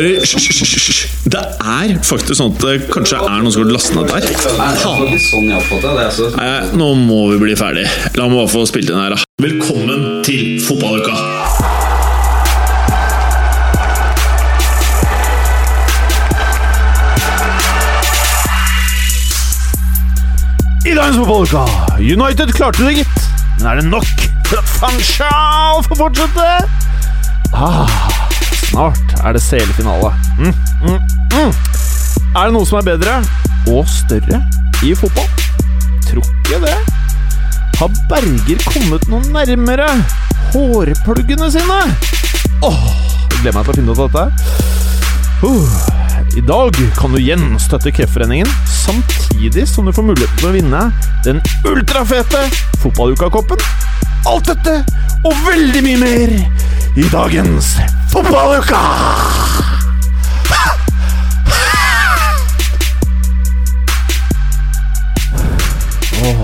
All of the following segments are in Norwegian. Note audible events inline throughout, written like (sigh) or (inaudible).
hører hysj. Det er faktisk sånn at det kanskje er noen som har lastet ned der. Sånn. Altså. Nei, nå må vi bli ferdig. La meg bare få spilt inn her, da. Velkommen til fotballuka! I dagens fotballuka United klarte det, gitt. Men er det nok for at Fanchal får fortsette? Ah, snart er det CL-finale. Mm, mm, mm. Er det noe som er bedre og større i fotball? Tror ikke det. Har Berger kommet noe nærmere hårpluggene sine? Åh, jeg gleder meg til å finne ut av dette. Uh, I dag kan du igjen støtte Kreftforeningen, samtidig som du får muligheten til å vinne den ultrafete fotballukakoppen. Alt dette og veldig mye mer i dagens Fotballuka! Åh,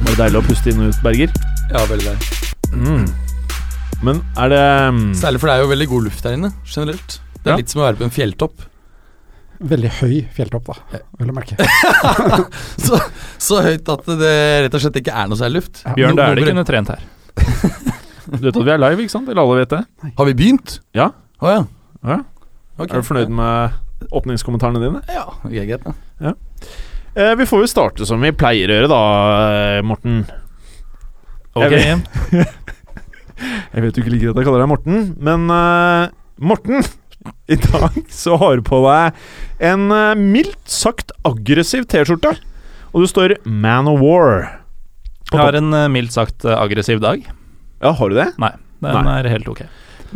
var det deilig å puste inn og ut, Berger? Ja, veldig deilig. Men er det mm, Særlig for det er jo veldig god luft der inne, generelt. Det er Ja. litt som å være på en fjelltopp. Veldig høy fjelltopp, da, vil jeg merke. (laughs) Så, så høyt at det rett og slett ikke er noe særlig luft. Bjørn, det er det ikke noe trent her. Du vet at vi er live, ikke sant? Eller alle vet det? Har vi begynt? Ja. Oh, ja. Ja. Okay. Er du fornøyd med åpningskommentarene dine? Ja, greit, da. Eh, vi får jo starte som vi pleier å gjøre, da, eh, Morten. Ok. Jeg (laughs) Jeg vet du ikke liker at jeg kaller deg Morten, men uh, Morten! (laughs) I dag så har du på deg en eh, mildt sagt aggressiv T-skjorte. Og du står 'Man of War'. Jeg har en eh, mildt sagt eh, aggressiv dag. Ja, har du det? Nei, den Nei. er helt ok.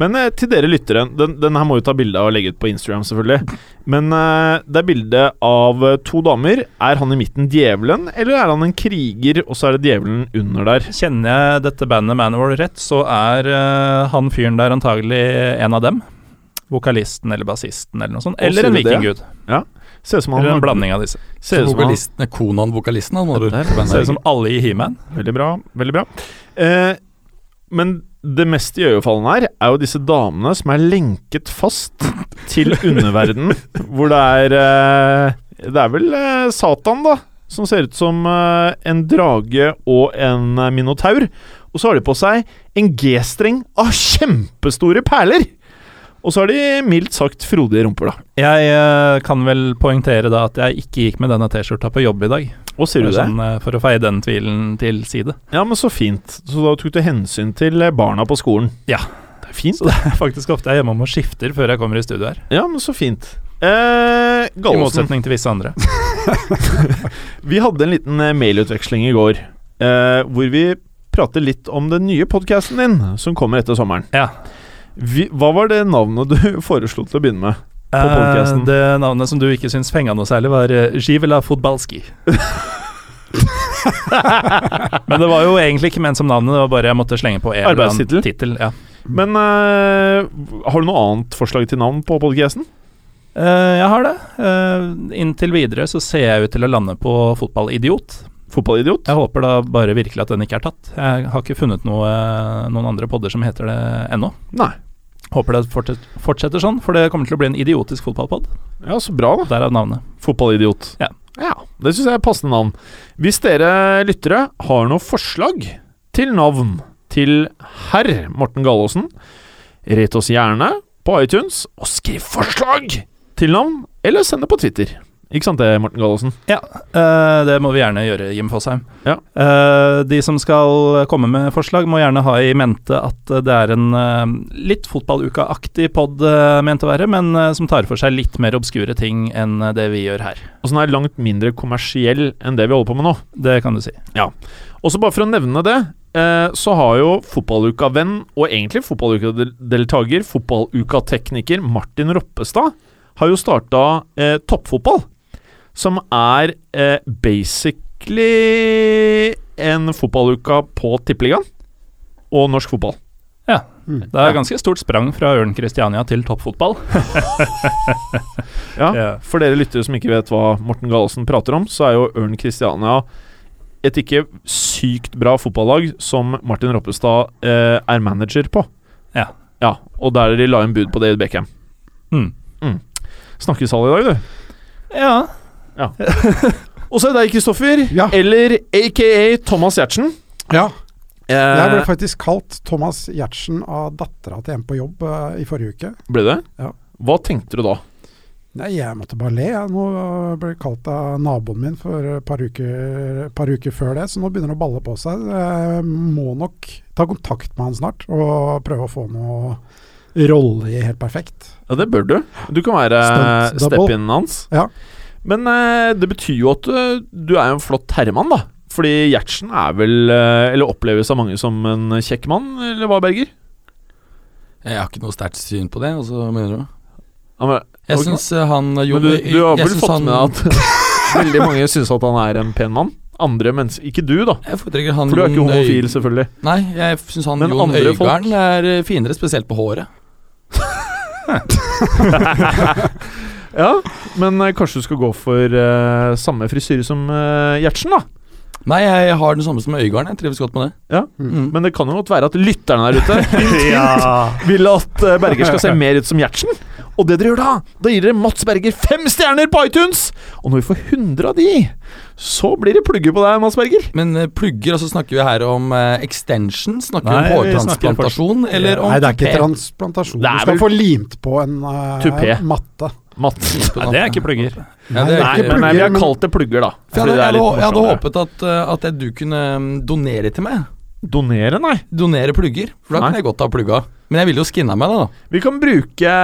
Men eh, til dere lyttere, den, den her må vi ta bilde av og legge ut på Instagram, selvfølgelig. Men eh, det er bilde av to damer. Er han i midten djevelen, eller er han en kriger, og så er det djevelen under der? Kjenner jeg dette bandet Manowar rett, så er eh, han fyren der antagelig en av dem. Vokalisten eller bassisten eller noe sånt. Eller en vikinggud. Ja. Ser ut som han Eller en blanding av disse. Ser ut som Vokalisten, Konan-vokalisten, han. Ser ut som alle i He-Man. Veldig bra. Veldig bra. Eh, men det mest iøynefallende her er jo disse damene som er lenket fast til (laughs) underverdenen, hvor det er eh, Det er vel eh, Satan, da, som ser ut som eh, en drage og en eh, minotaur. Og så har de på seg en G-streng av kjempestore perler! Og så har de mildt sagt frodige rumper, da. Jeg eh, kan vel poengtere da at jeg ikke gikk med denne T-skjorta på jobb i dag. Og sier du det? Sånn, eh, for å feie den tvilen til side. Ja, men så fint. Så da tok du hensyn til eh, barna på skolen. Ja. Det er fint. Så det er faktisk ofte jeg er hjemme og skifter før jeg kommer i studio her. Ja, men så fint. Eh, I Gallosen, motsetning til visse andre. (laughs) vi hadde en liten eh, mailutveksling i går, eh, hvor vi prater litt om den nye podkasten din, som kommer etter sommeren. Ja. Vi, hva var det navnet du (laughs) foreslo til å begynne med? På Eh, podcasten. det navnet som du ikke syns fenga noe særlig, var Givela Fotbalski. (laughs) Men det var jo egentlig ikke ment som navnet, det var bare jeg måtte slenge på en eller annen Arbeidstittel? tittel. Ja. Men eh, har du noe annet forslag til navn på podkasten? Eh, jeg har det. Eh, inntil videre så ser jeg ut til å lande på fotballidiot. Fotballidiot? Jeg håper da bare virkelig at den ikke er tatt. Jeg har ikke funnet noe, noen andre podder som heter det ennå. Nei. Håper det fortsetter, sånn, for det kommer til å bli en idiotisk fotballpod. Ja, så bra, da. Derav navnet. Fotballidiot. Ja. ja det syns jeg er passende navn. Hvis dere lyttere har noe forslag til navn til herr Morten Gallaasen, rate oss gjerne på iTunes, og skriv forslag til navn, eller send det på Twitter. Ikke sant det, Morten Gallosen? Ja, uh, det må vi gjerne gjøre, Jim Fosheim. Ja. Uh, de som skal komme med forslag, må gjerne ha i mente at det er en uh, litt fotballuka-aktig pod ment å være, men eh, som tar for seg litt mer obskure ting enn det vi gjør her. Og som er langt mindre kommersiell enn det vi holder på med nå. Det kan du si. Og så bare for å nevne det, eh, så har jo fotballuka-venn, og egentlig fotballuka-deltaker, fotballuka-tekniker Martin Roppestad, har jo starta eh, toppfotball. Som er eh, basically en fotballuka på Tippeligaen og norsk fotball. Ja. Mm. Det er ganske stort sprang fra Ørn Kristiania til toppfotball. (laughs) Ja, Ja. For dere lyttere som ikke vet hva Morten Galesen prater om, så er jo Ørn Kristiania et ikke sykt bra fotballag som Martin Roppestad eh, er manager på. Ja. Ja, Og der de la inn bud på David Beckham. Mm. Snakkeshall i dag, du. Ja. (laughs) Og så er det deg, Kristoffer. Ja. Eller aka Thomas Giertsen. Ja, Eh, jeg ble faktisk kalt Thomas Giertsen av dattera til en på jobb uh, i forrige uke. ble det? Ja. Hva tenkte du da? Nei, jeg måtte bare le. Jeg. Nå ble jeg kalt av naboen min for et par par uker før det, så nå begynner det å balle på seg. Jeg må nok ta kontakt med han snart og prøve å få noe rolle i Helt perfekt. Ja, det bør du. Du kan være step-in hans. Ja. Men eh, det betyr jo at eh, du er en flott herremann, da. Fordi Gjertsen er vel, eh, eller oppleves av mange som en kjekk mann, eller hva, Berger? Jeg har ikke noe sterkt syn på det, altså, så mener du? Ja, men, Jeg syns han jo, Men du, du har vel fått han- med at (laughs) veldig mange syns at han er en pen mann? Andre mennesker Ikke du, da. Jeg foretrekker han For du er ikke homofil, Øy- selvfølgelig. Nei, jeg syns han Men Jon andre folk- er finere, spesielt på håret. (laughs) (laughs) Ja, men eh, kanskje du skal gå for uh, samme frisyre som uh, Gjertsen, da? Nei, jeg har den samme som Øygarden. Jeg trives godt med det. Ja, Mm. Men det kan jo godt være at lytterne der ute (laughs) ja. vil at Berger skal se mer ut som Gjertsen. Og det dere gjør da, da gir dere Mats Berger fem stjerner på iTunes! Og når vi får 100 av de, så blir det plugger på deg, Mats Berger. Men uh, plugger, altså snakker vi her om uh, extension? Snakker Nei, vi om hårtransplantasjon? Eller om Nei, det er ikke transplantasjon. Du skal vel- få limt på en uh, matte. Mats. Nei, det er ikke plugger. Ja, det Nei, er ikke plugger, men vi har kalt det plugger, da. For jeg, hadde, det jeg, er litt jeg hadde håpet at, eh, at du kunne mm, donere til meg. Donere, nei. Donere plugger. For da Nei. kunne jeg godt ha plugga. Men jeg ville jo skinna meg, da. Vi kan bruke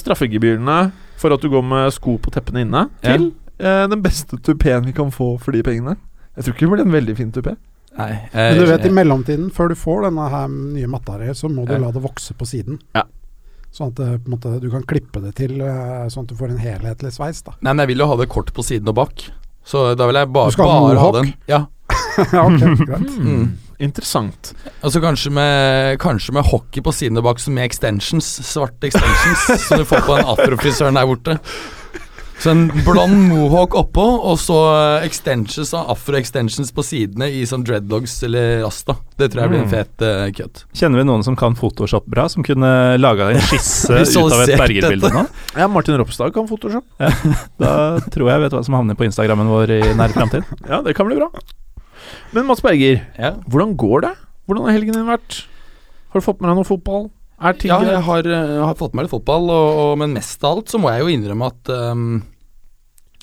straffegebyrene for at du går med sko på teppene inne, Ja. til eh, den beste tupeen vi kan få for de pengene. Jeg tror ikke det blir en veldig fin tupé. Nei, Men du vet, i mellomtiden, før du får denne her nye matta di, så må du Ja. la det vokse på siden. Ja. Sånn at det, på en måte, du kan klippe det til, eh, sånn at du får en helhetlig sveis. da. Nei, men jeg vil jo ha det kort på siden og bak. Så da vil jeg bare, Du skal ha bare ha den. Ja. ja, (laughs) ok, greit. Mm. Interessant. Altså kanskje med, kanskje med hockey på siden og bak, som med extensions. Svarte extensions, (laughs) som du får på den afrofrisøren der borte. Så en blond mohawk oppå, og så eh, extensions av afro-extensions på sidene i sånn dreadlogs eller rasta. Det tror jeg blir en Mm. fet uh, cut. Kjenner vi noen som kan Photoshop bra, som kunne laga en skisse (laughs) ut av et Berger-bilde nå? (laughs) Ja, Martin Ropstad kan Photoshop. (laughs) Da tror jeg vet hva som havner på Instagrammen vår i nær framtid. Ja, det kan bli bra. Men Mats Berger, Ja. hvordan går det? Hvordan har helgen din vært? Har du fått med deg noe fotball? Er ting Ja, jeg har, jeg har fått med litt fotball, og, og, men mest av alt så må jeg jo innrømme at um,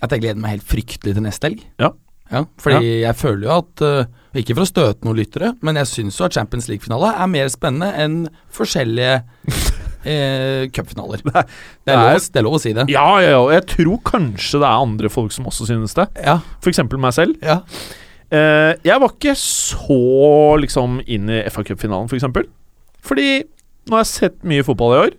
At jeg gleder meg helt fryktelig til neste helg. Ja. Ja, fordi jeg føler jo at uh, Ikke for å støte noen lyttere, men jeg syns jo at Champions League-finale er mer spennende enn forskjellige (laughs) eh, cupfinaler. Det, det er lov, å- si det. Ja, ja, ja. Jeg tror kanskje det er andre folk som også synes det. Ja. F.eks. meg selv. ja. Eh, jeg var ikke så liksom inn i FA Cup-finalen, f.eks. For. Fordi nå har jeg sett mye fotball i år,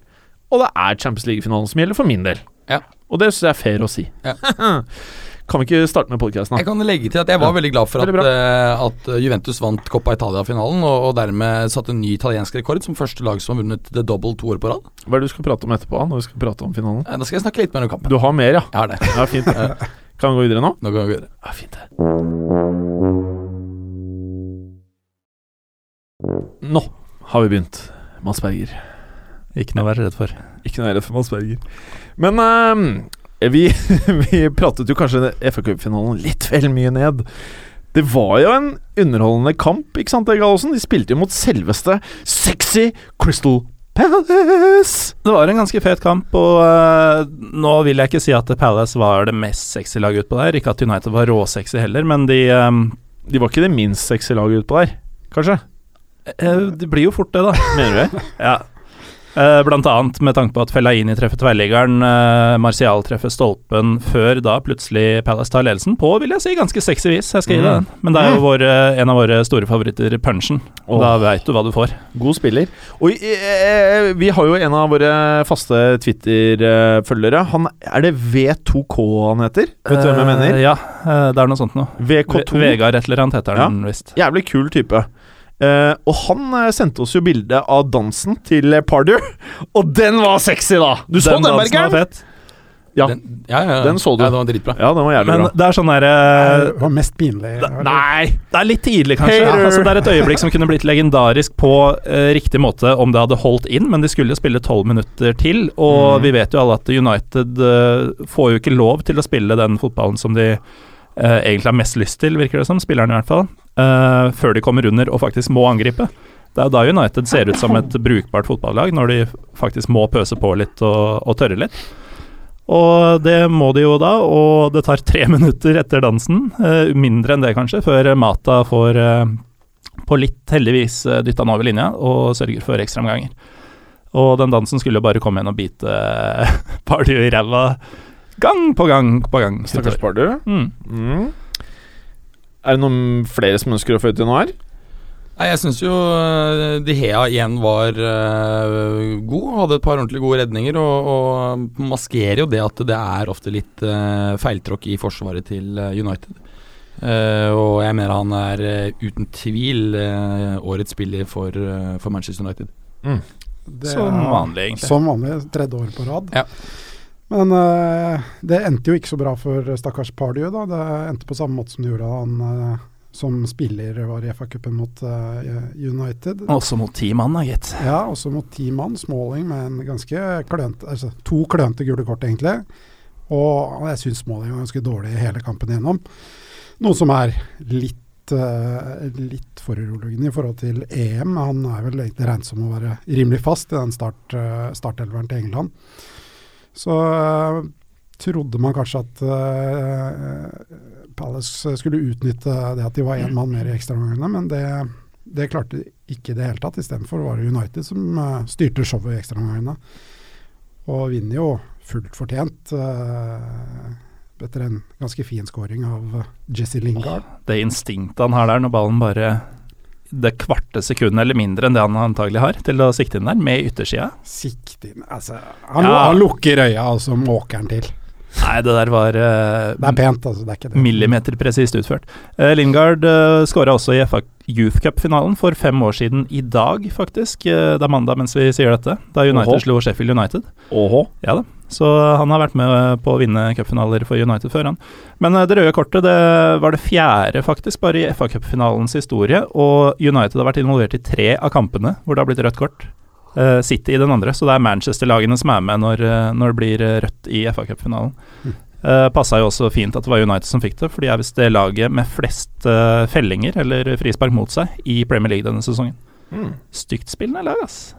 og det er Champions League-finalen som gjelder for min del. Ja. Og det syns jeg er fair å si. Ja. (laughs) kan vi ikke starte med podkasten, Jeg kan legge til at jeg var Ja. veldig glad for at, eh, at Juventus vant Coppa Italia-finalen, og, og dermed satte en ny italiensk rekord som første lag som har vunnet the double to år på rad. Hva er det du skal prate om etterpå, når vi skal prate om finalen? Eh, Da skal jeg snakke litt mer om kampen. Du har mer, ja? Jeg har det. Ja, fint. (laughs) Kan vi gå videre nå? Nå kan vi gå videre. Ja, fint det. Nå har vi begynt, Mads Berger. Ikke noe å være redd for. Ikke noe å være redd for Mads Berger. Men ehm, vi, (laughs) vi pratet jo kanskje FA Cup-finalen litt vel mye ned. Det var jo en underholdende kamp, ikke sant, Gallosen? De spilte jo mot selveste sexy Crystal Palace! Det var en ganske fet kamp, og uh, nå vil jeg ikke si at Palace var det mest sexy laget utpå der. Ikke at United var råsexy heller, men de um, De var ikke det minst sexy laget utpå der, kanskje? Eh, Det blir jo fort det, da. Mener du (laughs) det? Ja. Eh, blant annet med tanke på at Fellaini treffer tverrliggeren, eh, Martial treffer stolpen, før da plutselig Palace tar ledelsen på, vil jeg si, ganske sexy vis. Jeg skal gi deg den. Men det er jo vår, eh, en av våre store favoritter, punchen. Og oh. da veit du hva du får. God spiller. Og eh, vi har jo en av våre faste Twitter-følgere. Han Er det V2K han heter? Vet du hvem jeg mener? Ja, det er noe sånt noe. VK2. Vegard et eller annet heter Ja. visst. Jævlig kul type. Eh, og han eh, sendte oss jo bilde av dansen til eh, Pardew, (laughs) og den var sexy, da! Du så den, den Bergeren? Ja. Den, ja, ja, ja. Den så du. Ja, den var dritbra. Ja, den var jævlig Men bra. det er sånn derre Det var mest pinlig. Nei! Det er litt tidlig, kanskje. Ja, Altså, det er et (laughs) øyeblikk som kunne blitt legendarisk på uh, riktig måte om det hadde holdt inn, men de skulle jo spille tolv minutter til, og Mm. vi vet jo alle at United uh, får jo ikke lov til å spille den fotballen som de eh, egentlig har mest lyst til, virker det som, spillerne i hvert fall, uh, før de kommer under og faktisk må angripe. Det er da United ser ut som et brukbart fotballag, når de faktisk må pøse på litt og, og tørre litt. Og det må de jo da, og det tar tre (laughs) minutter etter dansen, uh, mindre enn det kanskje, før Mata får på litt heldigvis uh, dytta den over linja og sørger for ekstraomganger. Og den dansen skulle jo bare komme igjen og bite (laughs) uh, Party i ræva gang på gang på gang. Stakkars Party. Mm. Mm. Er det noen flere som ønsker å føye til noe her? Nei, jeg syns jo uh, De Hea igjen var uh, god. Hadde et par ordentlig gode redninger. Og, og maskerer jo det at det er ofte litt uh, feiltråkk i forsvaret til United. Uh, og jeg mener han er uh, uten tvil uh, årets spiller for, uh, for Manchester United. Det Som vanlig, egentlig. Som vanlig, tredje år på rad. Ja. Men uh, det endte jo ikke så bra for stakkars Pardew, da. Det endte på samme måte som det gjorde han uh, som spiller var i FA-cupen mot uh, United. Også mot ti mann, da, gitt. Ja, også mot ti mann, Smalling med en ganske klønt, Altså to klønete gule kort, egentlig. Og jeg syns Smalling var ganske dårlig hele kampen igjennom. Noe som er litt litt foruroligende i forhold til EM. Han er vel egentlig regnet som å være rimelig fast i den start, startelveren til England. Så eh, trodde man kanskje at eh, Palace skulle utnytte det at de var én mann mer i ekstraomgangene, men det, det klarte de ikke i det hele tatt. Istedenfor var det United som eh, styrte showet i ekstraomgangene. Og vinner jo fullt fortjent. etter en ganske fin scoring av Jesse Lingard. Det instinktet han har der når ballen bare det kvarte sekundet eller mindre enn det han antagelig har til å sikte inn der, med yttersida. Sikt inn altså, han, Ja. han lukker øya, og så måker han til. Nei, det der var uh, Det er pent, altså. Det er ikke det. millimeterpresist utført. Uh, Lingard uh, skåra også i FA Youth Cup-finalen for fem år siden i dag, faktisk. Uh, det er mandag mens vi sier dette, da United Oho. slo Sheffield United. Oho. Ja da, så han har vært med på å vinne cupfinaler for United før, han. Men eh, det røde kortet det var det fjerde, faktisk, bare i FA Cup-finalens historie. Og United har vært involvert i tre av kampene hvor det har blitt rødt kort. Uh, City i den andre, så det er Manchester-lagene som er med når, eh, når det blir eh, rødt i FA-cupfinalen. Mm. Uh, Passa jo også fint at det var United som fikk det, for de er visst det laget med flest uh, fellinger, eller frispark mot seg, i Premier League denne sesongen. Mm. Stygt spillende lag, ass.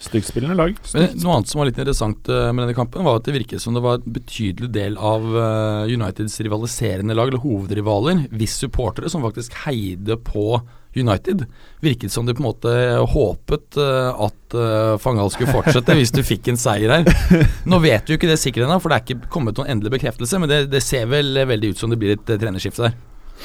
Styggspillende lag. Men Noe annet som var litt interessant eh, med denne kampen, var at det virket som det var en betydelig del av eh, Uniteds rivaliserende lag, eller hovedrivaler, hvis supportere som faktisk heide på United. Virket som de på en måte håpet eh, at Fangal skulle fortsette hvis du fikk en seier her. Nå vet du jo ikke det sikkert ennå, for det er ikke kommet noen endelig bekreftelse, men det, det ser vel veldig ut som det blir et trenerskifte der.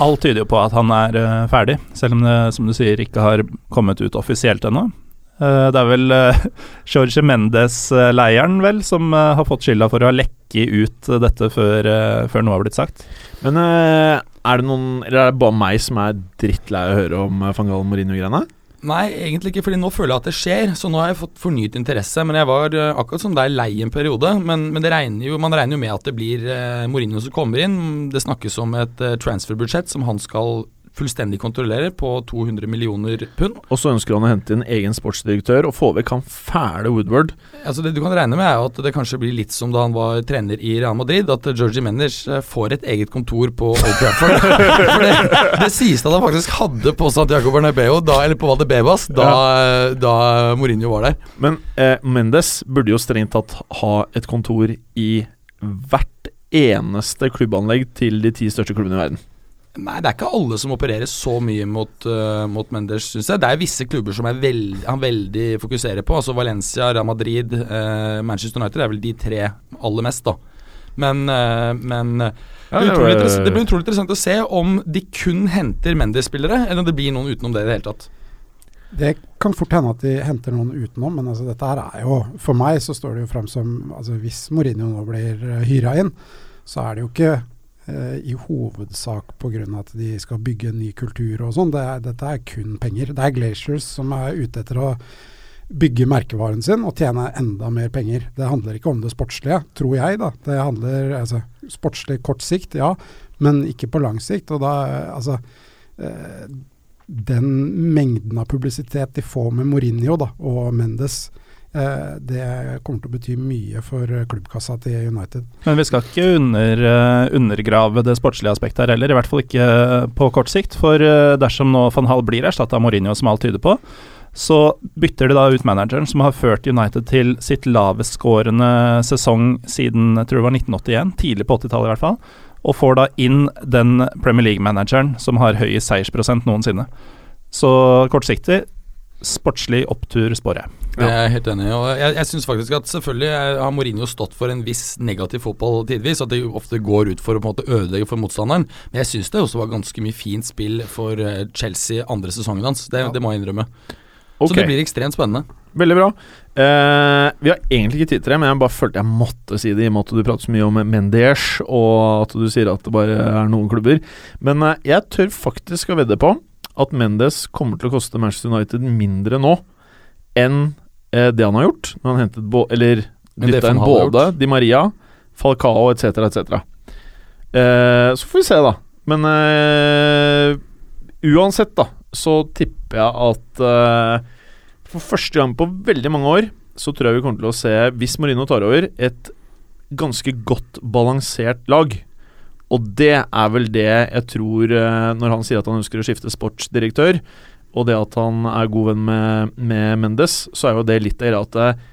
Alt tyder jo på at han er ferdig, selv om det som du sier ikke har kommet ut offisielt ennå. Eh, det er vel uh, (laughs) Jorge Mendes-leiren vel som eh, har fått skylda for å ha lekket ut eh, dette før, eh, før noe har blitt sagt. Men eh, er det noen Eller er det bare meg som er drittlei av å høre om Fangal Mourinho-greiene? Nei, egentlig ikke, fordi nå føler jeg at det skjer. Så nå har jeg fått fornyet interesse. Men jeg var eh, akkurat som deg lei en periode. Men, men det regner jo, man regner jo med at det blir uh, Mourinho som kommer inn. Det snakkes om et transferbudsjett som han skal fullstendig kontrollere, på 200 millioner pund. Og så ønsker han å hente inn egen sportsdirektør og få vekk han fæle Woodward. Altså Det du kan regne med, er at det kanskje blir litt som da han var trener i Real Madrid. At Georgie Mendes eh, får et eget kontor på Old Trafford. (laughs) For det, det sies at han faktisk hadde på Santiago Bernabeu, da, eller på Valdebebas, da, da Mourinho var der. Men eh, Mendes burde jo strengt tatt ha et kontor i hvert eneste klubbanlegg til de ti største klubbene i verden. Nei, det er ikke alle som opererer så mye mot, uh, mot Mendes, syns jeg. Det er visse klubber som er veld, han veldig fokuserer på. Altså Valencia, Real Madrid, uh, Manchester United er vel de tre aller mest, da. Men, uh, men det, blir utrolig interess- det blir utrolig interessant å se om de kun henter Mendes-spillere, eller om det blir noen utenom det i det hele tatt. Det kan fort hende at de henter noen utenom, men altså dette her er jo For meg så står det jo frem som altså Hvis Mourinho nå blir hyra inn, så er det jo ikke i hovedsak pga. at de skal bygge en ny kultur og sånn. Det Dette er kun penger. Det er Glaciers som er ute etter å bygge merkevaren sin og tjene enda mer penger. Det handler ikke om det sportslige, tror jeg. da. Det handler altså, sportslig kort sikt, ja, men ikke på lang sikt. Og da, altså eh, Den mengden av publisitet de får med Mourinho da, og Mendes, eh, det kommer til å bety mye for klubbkassa til United. Men vi skal ikke under, uh, undergrave det sportslige aspektet her heller, i hvert fall ikke på kort sikt. For dersom nå van Hall blir erstatta av Mourinho, som alt tyder på, så bytter de da ut manageren som har ført United til sitt lavestskårende sesong siden jeg tror det var 1981, tidlig på 80-tallet i hvert fall, og får da inn den Premier League-manageren som har høyest seiersprosent noensinne. Så kortsiktig, sportslig opptur, spår jeg. Det er helt enig og Jeg, jeg synes faktisk at selvfølgelig har Mourinho stått for en viss negativ fotball tidvis. At det ofte går ut for å på en måte ødelegge for motstanderen. Men jeg syns det også var ganske mye fint spill for eh, Chelsea andre sesongen hans. Det, det må jeg innrømme. Så det blir ekstremt spennende. Veldig bra. Eh, vi har egentlig ikke tid til det, men jeg bare følte jeg måtte si det, i og med at du prater så mye om Mendes, og at du sier at det bare er noen klubber. Men eh, jeg tør faktisk å vedde på at Mendes kommer til å koste Manchester United mindre nå enn eh, det han har gjort, når han hentet bo eller dytta inn både Di Maria, Falcao etc., etc. Eh, så får vi se, da. Men eh, uansett, da, så tipper jeg at eh, for første gang på veldig mange år så tror jeg vi kommer til å se, hvis Marino tar over, et ganske godt balansert lag. Og det er vel det jeg tror eh, Når han sier at han ønsker å skifte sportsdirektør, og det at han er god venn med, med Mendes, så er jo det litt av at eh,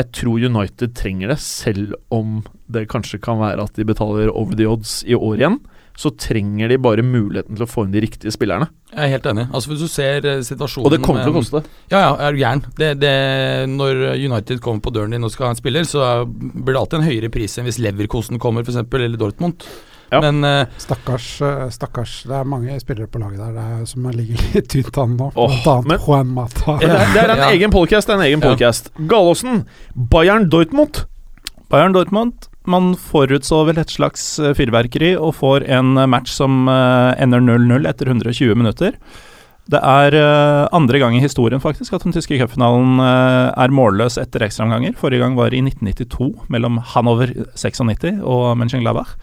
jeg tror United trenger det, selv om det kanskje kan være at de betaler over the odds i år igjen. Så trenger de bare muligheten til å få inn de riktige spillerne. Jeg er helt enig. Altså Hvis du ser eh, situasjonen Og det kommer til å koste. Ja, ja, er du gæren. Det, det, når United kommer på døren din og skal ha en spiller, så blir det alltid en høyere pris enn hvis Leverkosten kommer, f.eks., eller Dortmund. Ja. Men uh, Stakkars, eh, stakkars. Det er mange spillere på laget der det er, som ligger (laughs) litt tynt an nå. Oh, men- Juan Mata. Det er, det er en Ja. egen podcast, en egen Ja. Galåsen, Bayern Dortmund. Bayern Dortmund Man forutså vel et slags eh, fyrverkeri og får en match som ender 0-0 etter 120 minutter. Det er andre gang i historien faktisk at den tyske cupfinalen er målløs etter ekstraomganger. Forrige gang var i 1992 mellom Hanover 96 og Mönchengladbach.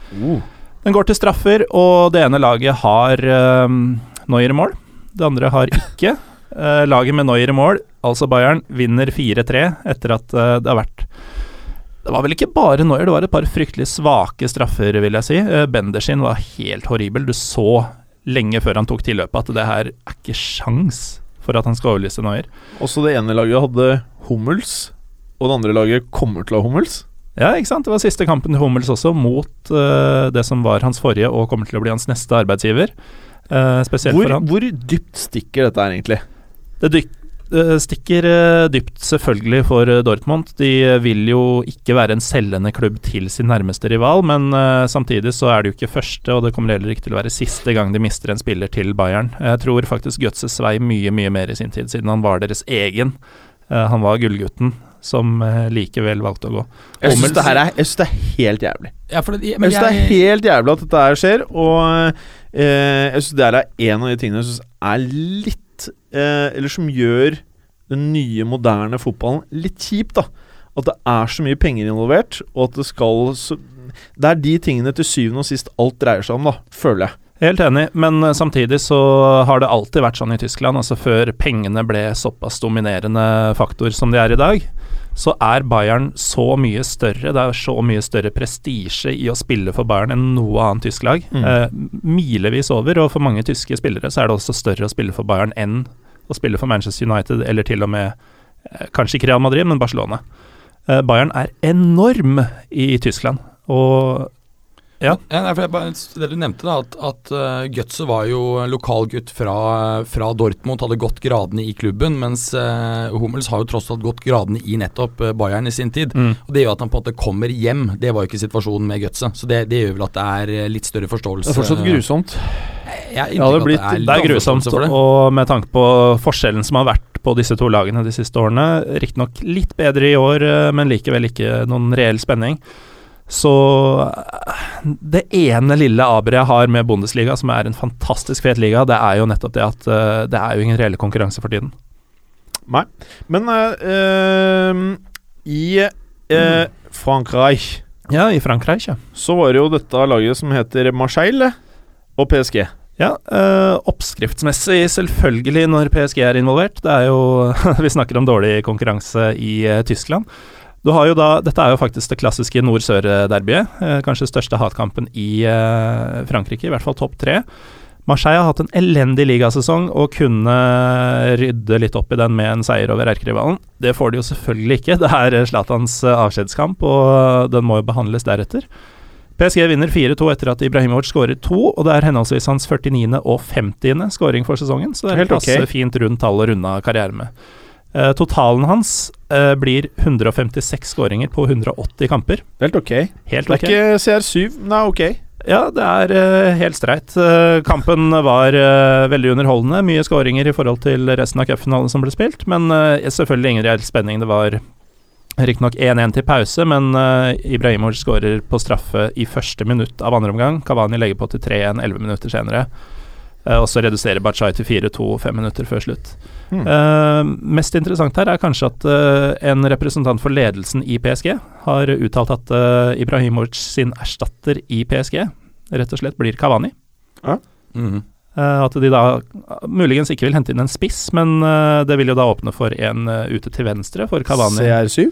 Den går til straffer, og det ene laget har uh, Neuer i mål. Det andre har ikke. Uh, (laughs) laget med Neuer i mål, altså Bayern, vinner 4-3 etter at uh, det har vært det var vel ikke bare Neuer, det var et par fryktelig svake straffer, vil jeg si. Eh, Bender sin var helt horribel. Du så lenge før han tok tilløpet at det her er ikke sjans for at han skal overlyse Neuer. Også det ene laget hadde Hummels, og det andre laget kommer til å ha Hummels. Ja, ikke sant. Det var siste kampen til Hummels også, mot uh, det som var hans forrige og kommer til å bli hans neste arbeidsgiver. Uh, spesielt Hvor, for han. hvor dypt stikker dette her, egentlig? Det dyk, det stikker eh, dypt, selvfølgelig, for eh, Dortmund. De eh, vil jo ikke være en selgende klubb til sin nærmeste rival, men eh, samtidig så er det jo ikke første, og det kommer heller ikke til å være siste gang de mister en spiller til Bayern. Jeg tror faktisk Götze svei mye, mye mer i sin tid, siden han var deres egen. Eh, han var gullgutten som eh, likevel valgte å gå. Jeg syns det det er helt jævlig. ja, for det, Jeg syns det er helt jævlig at dette her skjer, og eh, jeg syns det her er en av de tingene jeg syns er litt eh, Eller som gjør den nye, moderne fotballen litt kjip, da. At det er så mye penger involvert, og at det skal så Det er de tingene til syvende og sist alt dreier seg om, da, føler jeg. Helt enig, men eh, samtidig så har det alltid vært sånn i Tyskland, altså før pengene ble såpass dominerende faktor som de er i dag, så er Bayern så mye større, det er så mye større prestisje i å spille for Bayern enn noe annet tysk lag. Mm. Eh, milevis over, og for mange tyske spillere så er det også større å spille for Bayern enn å spille for Manchester United, eller til og med eh, kanskje ikke Real Madrid, men Barcelona. Eh, Bayern er enorm i Tyskland, og Ja. nei, for jeg bare, det du nevnte, da, at, at uh, Götze var jo lokalgutt fra, fra Dortmund, hadde gått gradene i klubben, mens uh, Hummels har jo tross alt gått gradene i nettopp uh, Bayern i sin tid. mm. Og Det gjør at han på en måte kommer hjem. Det var jo ikke situasjonen med Götze. Så det, det gjør vel at det er litt større forståelse. Det er fortsatt grusomt. Jeg Ja, det blitt, det, er, Det er grusomt, det. og med tanke på forskjellen som har vært på disse to lagene de siste årene, riktignok litt bedre i år, men likevel ikke noen reell spenning. Så eh, det ene lille aberet jeg har med Bundesliga, som er en fantastisk fet liga, det er jo nettopp det at eh, det er jo ingen reelle konkurranse for tiden. Nei. Men eh, i eh, Frankrike Ja, i Frankrike, ja. så var det jo dette laget som heter Marseille og PSG. Ja, øh, oppskriftsmessig selvfølgelig når PSG er involvert. Det er jo (laughs) Vi snakker om dårlig konkurranse i Tyskland. Du har jo da, Dette er jo faktisk det klassiske nord-sør-derbyet. Eh, kanskje største hatkampen i eh, Frankrike, i hvert fall topp tre. Marseille har hatt en elendig ligasesong og kunne rydde litt opp i den med en seier over erkerivalen. Det får de jo selvfølgelig ikke. Det er Zlatans eh, avskjedskamp, og den må jo behandles deretter. PSG vinner 4-2 etter at Ibrahimovic skårer to, og det er henholdsvis hans 49. og 50. skåring for sesongen, så det er Helt passe okay. fint rundt tall å runde av karrieren med. Eh, totalen hans uh, blir 156 skåringer på 180 kamper. Helt ok. Helt Det er ikke CR7, men det er ok. Ja, det er uh, helt streit. Kampen var veldig underholdende. Mye skåringer i forhold til resten av cupfinalen som ble spilt, men selvfølgelig ingen reell spenning. Det var riktignok 1-1 til pause, men uh, Ibrahimovic skårer på straffe i første minutt av andre omgang. Kavani legger på til 3-1 11 minutter senere. Eh, og så reduserer Bachai til 4-2 fem minutter før slutt. Mm. Uh, mest interessant her er kanskje at uh, en representant for ledelsen i PSG har uttalt at uh, Ibrahimovic sin erstatter i PSG rett og slett blir Kavani. Mhm. Eh, at de da muligens ikke vil hente inn en spiss, men det vil jo da åpne for en ute til venstre for Kavani. CR7?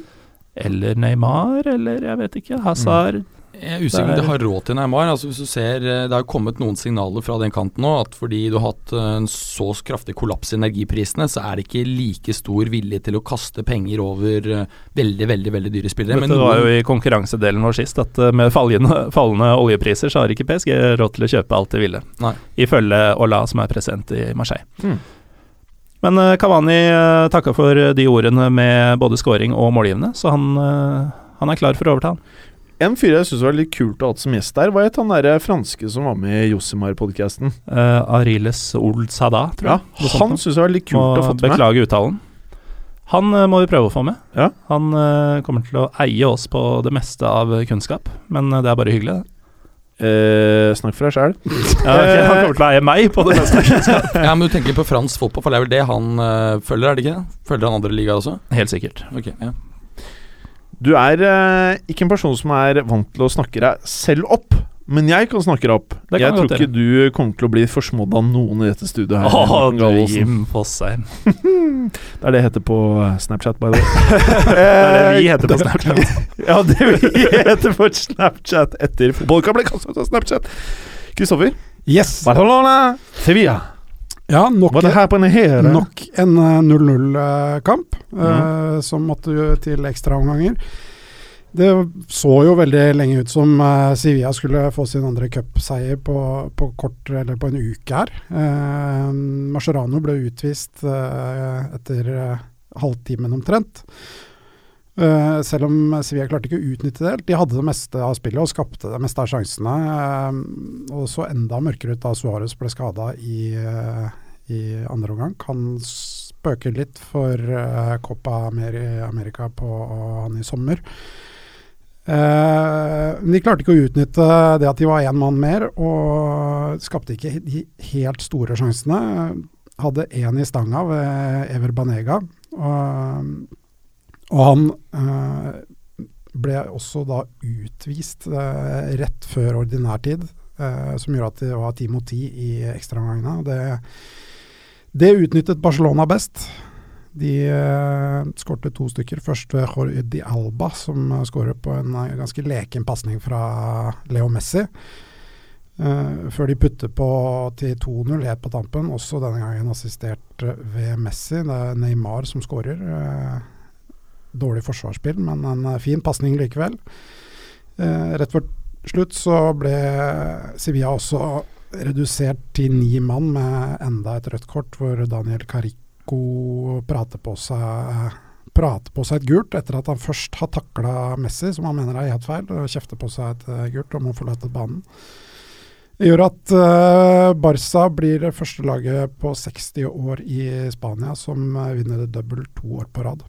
Eller Neymar, eller jeg vet ikke. Hazard. Jeg er usikker om de har råd til Neymar. Altså hvis du ser, eh, Det har jo kommet noen signaler fra den kanten nå at fordi du har hatt eh, en så kraftig kollaps i energiprisene, så er det ikke like stor vilje til å kaste penger over eh, veldig, veldig veldig dyre spillere. Dette var jo i konkurransedelen vår sist, at med fallende, fallende oljepriser så har ikke PSG råd til å kjøpe alt de ville. Nei. Ifølge Ola, som er president i Marseille. Mm. Men Kavani takka for de ordene med både scoring og målgivende, så han, han er klar for å overta. han. En fyr jeg syns var litt kult å ha som gjest der, var et han derre franske som var med i Josimar-podkasten. Uh, Ariles Old Sada, tror jeg. Ja, han syns jeg var litt kult Må å ha fått med. beklage uttalen. Han uh, må vi prøve å få med. Ja. Han uh, kommer til å eie oss på det meste av kunnskap, men eh, det er bare hyggelig, det. Eh, snakk for deg sjæl. (laughs) Ja, okay, han kommer til å eie meg på det meste av (laughs) kunnskap. Ja, men du tenker på fransk fotball, for det er vel det han uh, følger, er det ikke? Følger han andre ligaer også? Helt sikkert. Ok, ja. Du er eh, ikke en person som er vant til å snakke deg selv opp, men jeg kan snakke deg opp. Det kan jeg vi tror godt ikke du kommer til å bli forsmådd av noen i dette studioet her. Å, Morten du Gallosen. Jim Fosheim. Det er det jeg heter på eh, Snapchat, by the way. (laughs) Det er det vi heter på Snapchat. (laughs) ja, det vi heter på Snapchat etter fotballkamp ble kastet ut av Snapchat. Kristoffer, Yes. Barcelona, Sevilla. Ja, nok, Hva er det her på nok en eh, 0-0-kamp eh, som måtte til ekstraomganger. Det så jo veldig lenge ut som eh, Sevilla skulle få sin andre cupseier på, på kort eller på en uke her. Uh, Mascherano ble utvist eh, etter uh, halvtimen omtrent. Eh, selv om Sevilla klarte ikke å utnytte det helt. De hadde det meste av spillet og skapte det meste av sjansene. Uh, og så enda mørkere ut da Suárez ble skada i, uh, i andre omgang. Kan spøke litt for uh, Copa America på han i sommer. Men de klarte ikke å utnytte det at de var én mann mer, og skapte ikke de helt store sjansene. Hadde én i stanga ved Ever Banega. Og, og han eh, ble også da utvist eh, rett før ordinærtid, eh, som gjorde at det var ti mot ti i ekstraomgangene. Det, det utnyttet Barcelona best. De uh, skårte to stykker. Først ved Jordi Alba, som skårer på en ganske leken pasning fra Leo Messi. Eh, før de putter på til 2-0 helt på tampen, også denne gangen assistert ved Messi. Det er Neymar som skårer. Eh, dårlig forsvarsspill, men en eh, fin pasning likevel. Eh, rett før slutt så ble Sevilla også redusert til ni mann med enda et rødt kort, hvor Daniel Carico prater på seg prater på seg et gult etter at han først har takla Messi, som han mener er helt feil, og kjefter på seg et eh, gult og må forlate banen. Det gjør at uh, Barca blir det første laget på 60 år i Spania som vinner det dobbelt to år på rad.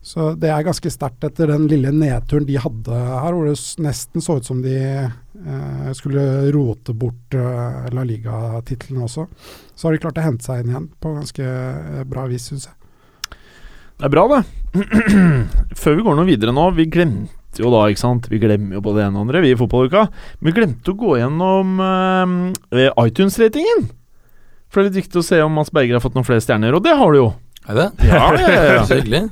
Så det er ganske sterkt etter den lille nedturen de hadde her, hvor det nesten så ut som de eh, skulle rote bort eh, La Liga-tittelen også. Så har de klart å hente seg inn igjen på ganske eh, bra vis, syns jeg. Det er bra, det. (clears throat) Før vi går noe videre nå Vi glemte jo da, ikke sant Vi glemmer jo både det ene og andre, vi i fotballuka. Men vi glemte å gå gjennom eh, iTunes-ratingen. For det er litt viktig å se om Mads Berger har fått noen flere stjerner, og det har du jo. Er det? Ja, ja, ja, ja. (laughs) Så hyggelig.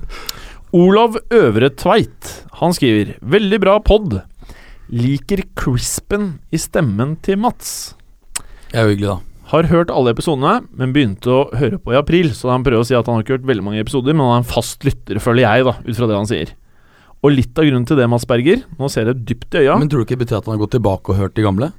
Olav Øvre Tveit. Han skriver Veldig bra pod Liker crispen i stemmen til Mats. Det er jo hyggelig, da. Har hørt alle episodene, men begynte å høre på i april Så han prøver å si at han har ikke hørt veldig mange episoder Men han er en fast lytter, føler jeg da Ut fra det han sier. Og litt av grunnen til det, Mats Berger Nå ser jeg dypt i øya. Men tror du ikke det betyr at han har gått tilbake og hørt de gamle?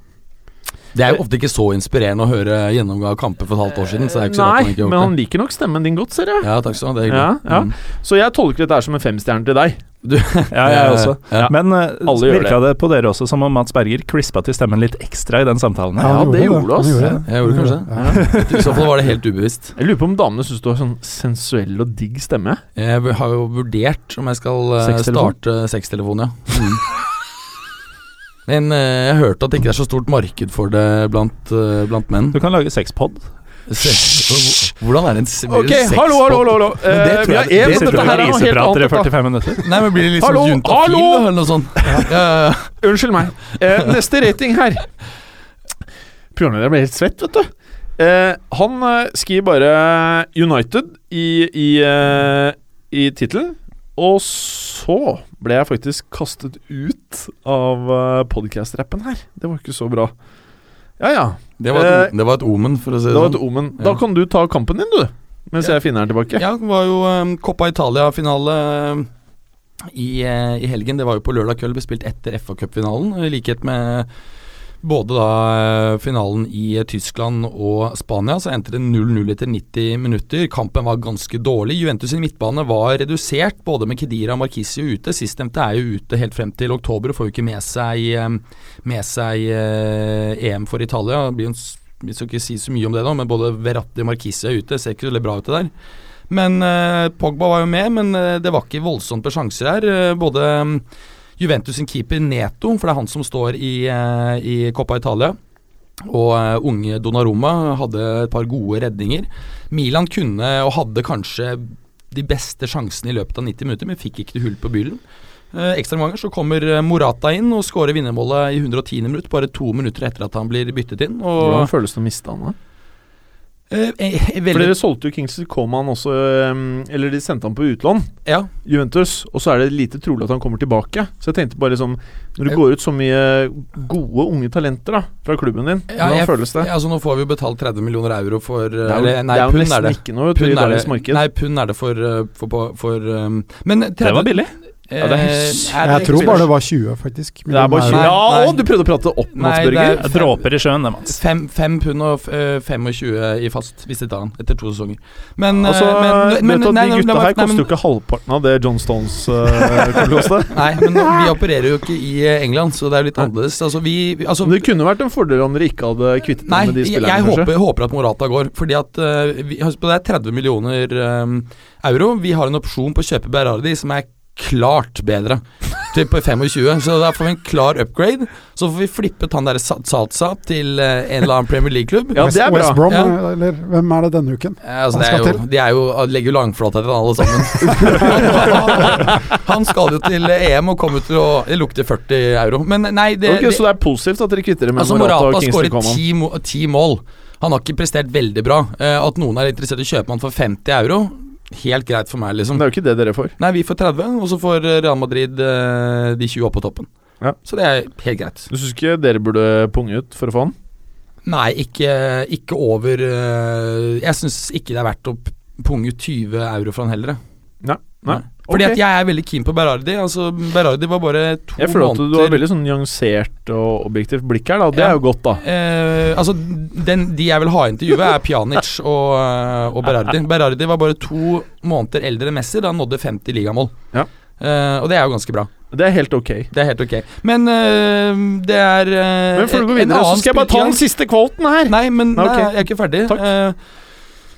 Det er jo ofte ikke så inspirerende å høre gjennomgang av kamper for et halvt år siden. Så det er ikke så Nei, ikke men han liker nok stemmen din godt, ser jeg Ja, takk skal du ha. Det er hyggelig. Ja, ja. Mm. Så jeg tolker dette som en femstjerne til deg Du, (laughs) Ja, jeg (laughs) også. Ja. Men uh, virka det på dere også som om Mats Berger crispa til stemmen litt ekstra i den samtalen? Ja, det gjorde det. oss. gjorde det. Jeg gjorde kanskje Ja. (laughs) I så fall var det helt ubevisst. Jeg lurer på om damene synes du har sånn sensuell og digg stemme Jeg har jo vurdert om jeg skal eh, starte sextelefon, ja. Mm. Men eh, jeg hørte at det ikke er så stort marked for det blant, eh, blant menn. Du kan lage sexpod. Hvordan er det en s- Ok, hallo, hallo, hallo, hallo. Men det Eh, tror jeg- har det er noe helt Griseprater i annet 45 minutter. Nei, men blir det litt Hallo, sånn hallo! eller noe sånt? Ja, ja, ja. Unnskyld meg. Eh, neste rating her. Programlederen ble helt svett, vet du. Uh, han uh, skriver bare United i, i, uh, i tittelen. Og så ble jeg faktisk kastet ut av uh, podkast-rappen her. Det var ikke så bra. Ja ja, Det, var et, det var et omen, for å si det det var et sånn. omen. Da kan du ta kampen din, du. Mens Ja. jeg finner den tilbake. Ja, det var jo um, Coppa Italia-finale eh, i, uh, i helgen. Det var jo på lørdag kveld, ble spilt etter FA-cupfinalen. I likhet med både da eh, finalen i eh, Tyskland og Spania, så endte det 0-0 etter 90 minutter. Kampen var ganske dårlig. Juventus sin midtbane var redusert, både med Kedira og Markisio ute. Sistnevnte er jo ute helt frem til oktober og får jo ikke med seg, eh, med seg EM for Italia. Det blir en Vi skal ikke si så mye om det nå, men både Verratti og Markisio er ute. Ser ikke så bra ut det der. Men eh, Pogba var jo med, men det var ikke voldsomt med sjanser her. Både Juventus sin keeper Neto, for det er han som står i, eh, i Coppa Italia. Og eh, unge Donnarumma hadde et par gode redninger. Milan kunne og hadde kanskje de beste sjansene i løpet av 90 minutter, men fikk ikke det hull på byllen. Ekstraomganger ganger så kommer eh, Morata inn og skårer vinnermålet i 110. minutt, bare to minutter etter at han blir byttet inn. Hvordan føles det å miste han? da? Eh, eh, For dere solgte jo Kingsley Coman også eh, Eller de sendte han på utlån. ja, Juventus, og så er det lite trolig at han kommer tilbake. Så jeg tenkte bare sånn Når det går ut så mye gode unge talenter da fra klubben din, Ja, hvordan jeg- føles det? Altså Nå får vi jo betalt 30 millioner euro for eh, Det er jo, eller, Nei, det er jo pund nesten er det. ikke noe Pund er det. Nei, pund er det for, for, for, for um, Men 30, Det var billig. Ja, det er eh, er det Jeg tror bare det var 20, faktisk. det er bare 20. Ja, å, du prøvde å prate opp Nei, Mats Børger. er- Dråper i sjøen, det, Mats. Fem, fem pund og eh, 25 i fast, hvis de tar han, etter to sesonger. Men, eh, Altså, men, men, men nei, De gutta her koster jo ikke halvparten av det John Stones uh, kommer koste. (laughs) Nei, men vi opererer jo ikke i eh, England, så det er jo litt annerledes. Altså, vi, altså, Men Det kunne vært en fordel om dere ikke hadde kvittet Nei, dere med de jeg, spillerne. jeg jeg håper, håper at Morata går. Fordi at uh, vi, på Det er 30 millioner um, euro. Vi har en opsjon på å kjøpe Berardi som er klart bedre. Typ 25, så da får vi en klar upgrade. Så får vi flippet han der Sa- Salsa til eh, en eller annen Premier League-klubb. Ja, det er West bra. Brom, Ja. eller hvem er det denne uken? Ja, altså, Han det er skal jo, til. de er jo, legger jo langflata etter alle sammen. (laughs) han skal jo til EM og kommer til å Det lukter 40 euro. Men nei, det, okay, det Så det er positivt at dere kvitter dere med Altså Morata og Morata Kingsley Coman? ti, må- ti mål. Han har ikke prestert veldig bra. Eh, at noen er interessert i å kjøpe han for 50 euro, helt greit for meg, liksom. Det er jo ikke det dere får. Nei, vi får 30, og så får Real Madrid eh, de 20 opp på toppen. Ja. Så det er helt greit. Du syns ikke dere burde punge ut for å få han? Nei, ikke, ikke over eh, Jeg syns ikke det er verdt å punge ut 20 euro for han heller. Nei. Nei. Nei. Fordi okay. at jeg er veldig keen på Berardi. Altså, Berardi var bare to Jeg føler at du har veldig sånn nyansert og objektivt blikk her, da. Det Ja. er jo godt, da. Eh, altså, den, de jeg vil ha inn til Juve, er Pjanic (laughs) og, eh, og Berardi. Berardi var bare to måneder eldre enn Messi da han nådde 50 ligamål. Ja. Eh, og det er jo ganske bra. Det er helt ok. Det er helt ok. Men eh, det er eh, Men før du går videre, så skal jeg bare ta den siste kvoten her. Nei, men Nei, okay. nei, jeg er ikke ferdig. Takk. Eh, innle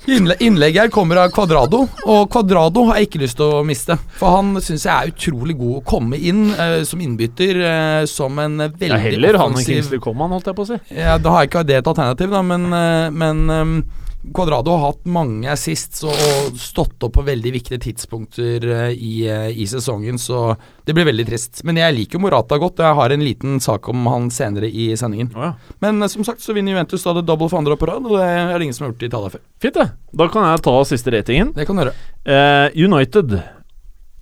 innlegget her kommer av Quadrado, og Quadrado har jeg ikke lyst til å miste. For han syns jeg er utrolig god å komme inn uh, som innbytter, uh, som en veldig ja, heller han enn offensiv Kingsley Coman, holdt jeg på å si. ja, Da har jeg ikke det et alternativ, da, men, uh, men eh, Cuadrado har hatt mange assists og, og stått opp på veldig viktige tidspunkter eh, i, eh, i sesongen, så det blir veldig trist. Men jeg liker Morata godt, og jeg har en liten sak om han senere i sendingen. Oh, ja. Men eh, som sagt så vinner Juventus da det double for andre år på rad, og det er det ingen som har gjort i Italia før. Fint, det. Da kan jeg ta siste ratingen. Det kan du gjøre. Uh, United.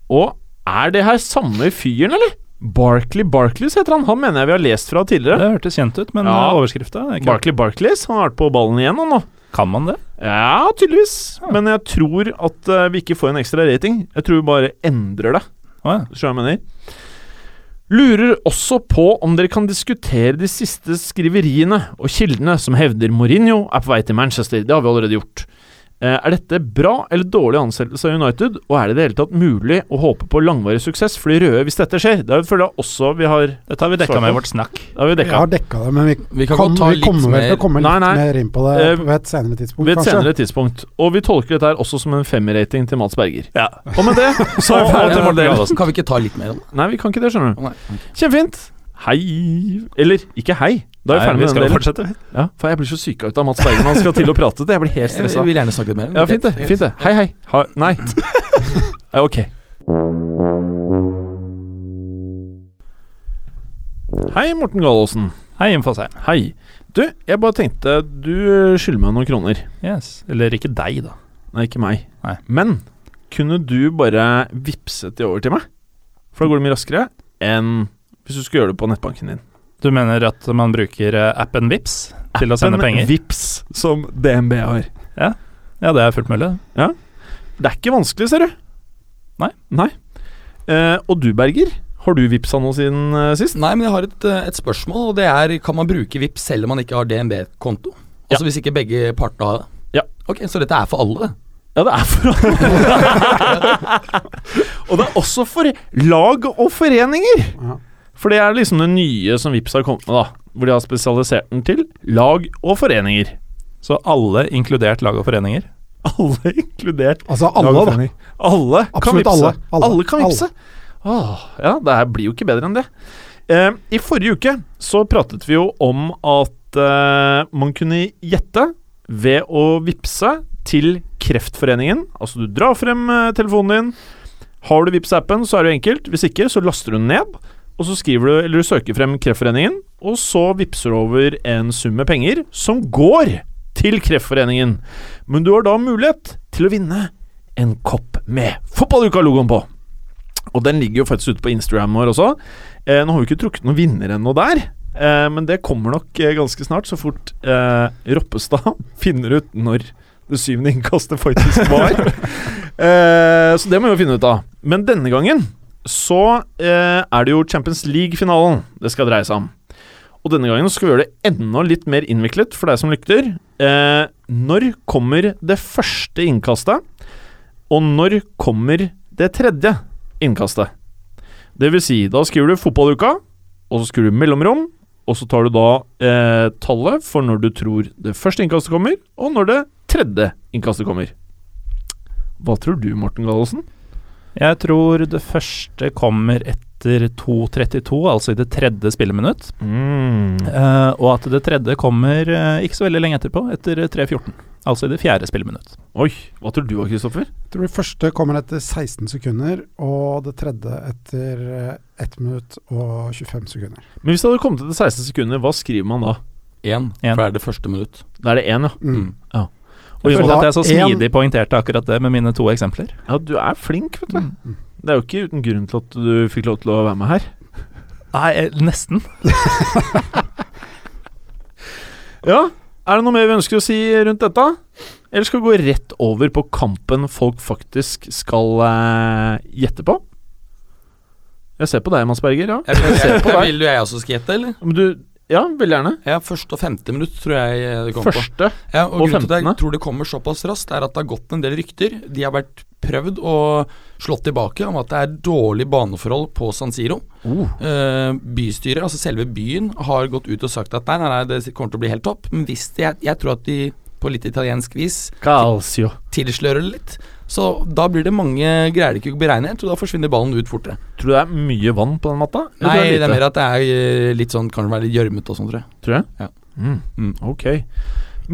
Og er det her samme fyren, eller? Barkley Barclays heter han. Han mener jeg vi har lest fra tidligere. Det hørtes kjent ut, men Ja. overskrifta er Barkley Barclays. Han har vært på ballen igjen, han nå. Kan man det? Ja, tydeligvis. Men jeg tror at uh, vi ikke får en ekstra rating. Jeg tror vi bare endrer det. Å ja. Mener? Lurer også på om dere kan diskutere de siste skriveriene og kildene som hevder Mourinho er på vei til Manchester. Det har vi allerede gjort. Eh, er dette bra eller dårlig ansettelse av United, og er det i det hele tatt mulig å håpe på langvarig suksess for de røde hvis dette skjer? Det er føler jeg også vi har Dette har vi dekka med vårt snakk. Det har vi Vi har dekka det, men vi, Vi kan kom, ta vi kommer vel til å komme litt Nei, nei. mer inn på det Eh, ved et senere tidspunkt, Ved et kanskje. senere tidspunkt. Og vi tolker dette her også som en femmerrating til Mats Berger. Ja. Og med det (laughs) så ferdig til er Morten det Gallosen. Kan vi ikke ta litt mer om det? Nei, vi kan ikke det, skjønner du. Kjempefint. Hei Eller ikke hei. Da er vi ferdig vi med den delen. Ja, for jeg blir så syka ut av Mats Berger når han skal til å prate. Det jeg blir helt Jeg (laughs) vil gjerne snakke litt mer. Ja, fint det. fint det Hei, hei. Ha, nei. (laughs) Ja, ok. Hei, Morten Galaasen. Hei, Jim. Hei. Du, jeg bare tenkte du skylder meg noen kroner. Yes. Eller ikke deg, da. Nei, ikke meg. Nei. Men kunne du bare vippset de over til meg? For da går det mye raskere enn hvis du skulle gjøre det på nettbanken din. Du mener at man bruker eh, appen Vips til å sende Appen penger? Vips, som DNB har. Ja, det er fullt mulig. det. Det er ikke vanskelig, ser du. Nei. Nei. Eh, og du, Berger? Har du Vipsa noe siden eh, sist? Nei, men jeg har et, et spørsmål, og det er Kan man bruke Vips selv om man ikke har DNB-konto? Altså hvis ikke begge partene har det? Ja. Ok, Så dette er for alle? Ja, det er for alle. (laughs) og det er også for lag og foreninger. Ja. For det er liksom det nye som Vips har kommet med, da. Hvor de har spesialisert den til lag og foreninger. Så alle, inkludert lag og foreninger? (laughs) Alle inkludert Altså lag alle, da. foreninger. Alle kan alle. Alle. Alle kan vipse. Åh, ja, det her blir jo ikke bedre enn det. Eh, I forrige uke så pratet vi jo om at eh, man kunne gjette ved å vippse til Kreftforeningen. Altså du drar frem eh, telefonen din. Har du Vipps-appen, så er det jo enkelt. Hvis ikke, så laster du den ned. Og så skriver du, eller du søker frem Kreftforeningen, og så vippser du over en sum med penger som går til Kreftforeningen. Men du har da mulighet til å vinne en kopp med Fotballuka-logoen på. Og den ligger jo faktisk ute på Instagram vår også. Eh, nå har vi ikke trukket noen vinner ennå der, eh, men det kommer nok eh, ganske snart, så fort eh, Roppestad (laughs) finner ut når det syvende innkastet faktisk var. (laughs) eh, så det må vi jo finne ut av. Men denne gangen så eh, er det jo Champions League-finalen det skal dreie seg om. Og denne gangen skal vi gjøre det enda litt mer innviklet for deg som lykter. Eh, når kommer det første innkastet? Og når kommer det tredje innkastet? Det vil si, da skriver du fotballuka, og så skriver du mellomrom, og så tar du da eh, tallet for når du tror det første innkastet kommer, og når det tredje innkastet kommer. Hva tror du, Morten Gallosen? Jeg tror det første kommer etter 2.32, altså i det tredje spilleminutt. Mm. Uh, og at det tredje kommer uh, ikke så veldig lenge etterpå, etter 3.14. Altså i det fjerde spilleminutt. Oi, hva tror du, Kristoffer? Jeg tror det første kommer etter 16 sekunder, og det tredje etter eh, 1 minutt og 25 sekunder. Men hvis det hadde kommet etter 16 sekunder, hva skriver man da? Én, for det er det første minutt. Da er det én, ja. Mm. Og Jeg føler da at jeg så en- smidig poengterte akkurat det med mine to eksempler. Ja, du er flink, vet du. Mm. Det er jo ikke uten grunn til at du fikk lov til å være med her. Nei, nesten. (laughs) Ja, er det noe mer vi ønsker å si rundt dette? Eller skal vi gå rett over på kampen folk faktisk skal uh, gjette på? Jeg ser på deg, Mads Berger. Ja. Jeg, jeg, jeg, vil du jeg også skal gjette, eller? Men du, ja, veldig gjerne. Ja, første og femte minutt tror jeg eh, det kommer på. Første. Ja, og, og grunnen til at jeg tror det kommer såpass raskt, er at det har gått en del rykter. De har vært prøvd og slått tilbake om at det er dårlig baneforhold på San Siro. Uh. Bystyret, altså selve byen, har gått ut og sagt at nei, nei, nei, det kommer til å bli helt topp. Men hvis de, jeg, jeg tror at de på litt italiensk vis Calcio. tilslører det litt. Så da blir det mange greier de ikke å beregne helt, og da forsvinner ballen ut fortere. Tror du det er mye vann på den matta? Nei, det er, det er mer at det er eh, litt sånn Kan det være litt gjørmete og sånn, tror jeg. Tror jeg? Ja. Mm. Mm. Ok.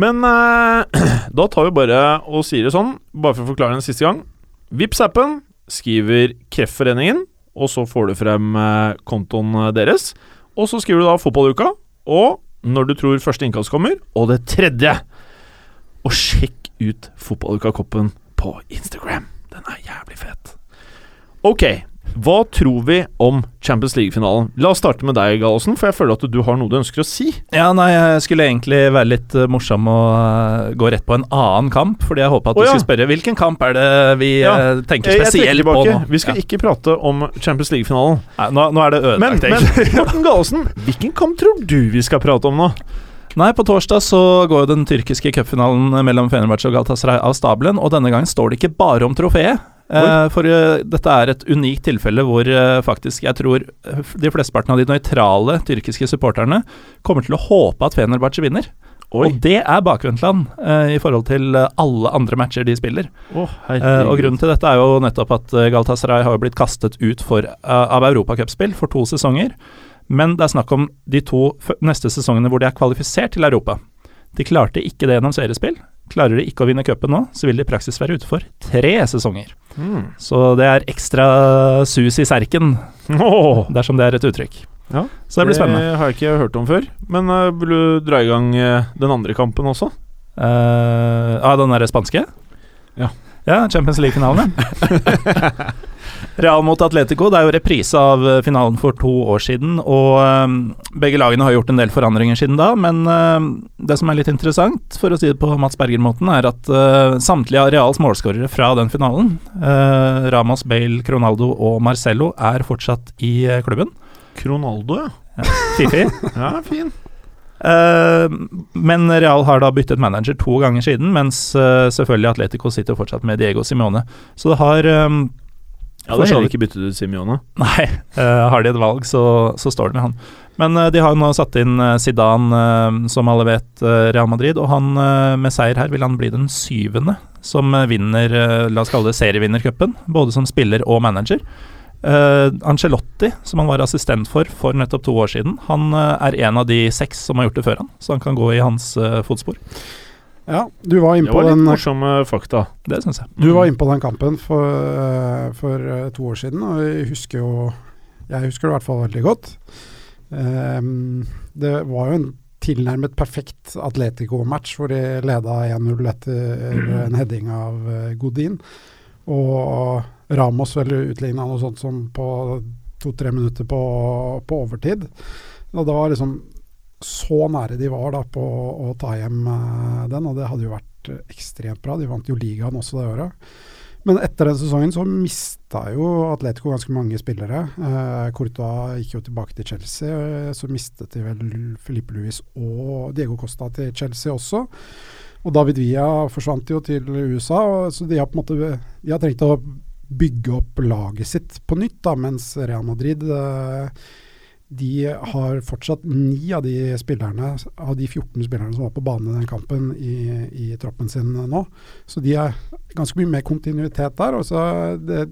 Men eh, (clears throat) da tar vi bare og sier det sånn, bare for å forklare en siste gang. Vips appen skriver Kreftforeningen, og så får du frem eh, kontoen deres. Og så skriver du da fotballuka, og når du tror første innkast kommer, og det tredje. Og sjekk ut Fotballuka-koppen på Instagram. Den er jævlig fet. Ok, hva tror vi om Champions League-finalen? La oss starte med deg, Gallosen, for jeg føler at du har noe du ønsker å si. Ja, nei, jeg skulle egentlig være litt eh, morsom og eh, gå rett på en annen kamp, fordi jeg håpa at du du ja. skulle spørre hvilken kamp er det vi Ja. eh, tenker spesielt på nå. Vi skal Ja. ikke prate om Champions League-finalen. Nå, nå er det ødelagt, egentlig. men men Morten Gallosen, hvilken kamp tror du vi skal prate om nå? Nei, på torsdag så går jo den tyrkiske cupfinalen mellom Fenerbahçe og Galatasaray av stabelen, og denne gangen står det ikke bare om trofeet. Eh, for uh, dette er et unikt tilfelle hvor uh, faktisk jeg tror de flesteparten av de nøytrale tyrkiske supporterne kommer til å håpe at Fenerbahçe vinner. Oi. Og det er bakvendtland i forhold til alle andre matcher de spiller. Oh, Eh, og Grunnen til dette er jo nettopp at Galatasaray har blitt kastet ut for, av europacupspill for to sesonger. Men det er snakk om de to neste sesongene hvor de er kvalifisert til Europa. De klarte ikke det gjennom seriespill. Klarer de ikke å vinne cupen nå, så vil de i praksis være ute for tre sesonger. Mm. Så det er ekstra sus i serken, oh. dersom det er et uttrykk. Ja, Så det blir spennende. Det har jeg ikke hørt om før. Men uh, vil du dra i gang eh, den andre kampen også? Uh, ah, den derre spanske? Ja. Ja, Champions League-finalen, ja. (laughs) (laughs) Real mot Atletico. Det er jo reprise av eh, finalen for to år siden. Og eh, begge lagene har gjort en del forandringer siden da, men eh, det som er litt interessant, for å si det på Mats Berger-måten, er at samtlige av Reals målskårere fra den finalen, Ramos, Bale, Cronaldo og Marcello, er fortsatt i klubben. Cronaldo, ja. Fifi. (laughs) Ja, fin. Uh, men Real har da byttet manager to ganger siden, mens uh, selvfølgelig Atletico sitter fortsatt med Diego Simone. Så det har eh, Ja, det er heller ikke byttet ut Simione. Nei, uh, (laughs) har de et valg, så, så står det med han. Men uh, de har jo nå satt inn eh, Zidane, som alle vet, Real Madrid. Og han med seier her vil han bli den syvende som vinner, la oss kalle det serievinnercupen. Både som spiller og manager. Ancelotti, som han var assistent for for nettopp to år siden, han er en av de seks som har gjort det før han, så han kan gå i hans fotspor. Ja, du var Det inne på var litt den morsomme fakta. Det syns jeg. Du var inne på den kampen for, eh, for eh, to år siden, og jeg husker jo Jeg husker det i hvert fall veldig godt. Um, det var jo en tilnærmet perfekt Atletico-match hvor de leda 1-0 etter en heading av eh, Godin. Og Ramos vel utligna noe sånt som på to-tre minutter på, på overtid. Og da var liksom så nære de var da på å ta hjem eh, den, og det hadde jo vært eh, ekstremt bra. De vant jo ligaen også det året. Men etter den sesongen så mista jo Atletico ganske mange spillere. Eh, Courtois gikk jo tilbake til Chelsea. eh, Så mistet de vel Filippe Luis og Diego Costa til Chelsea også. Og David Villa forsvant jo til USA, så de har på en måte De har trengt å bygge opp laget sitt på nytt, da, mens Real Madrid eh, de har fortsatt ni av de spillerne av de 14 spillerne som var på banen i den kampen, i, i troppen sin nå. Så de er ganske mye mer kontinuitet der. Og så det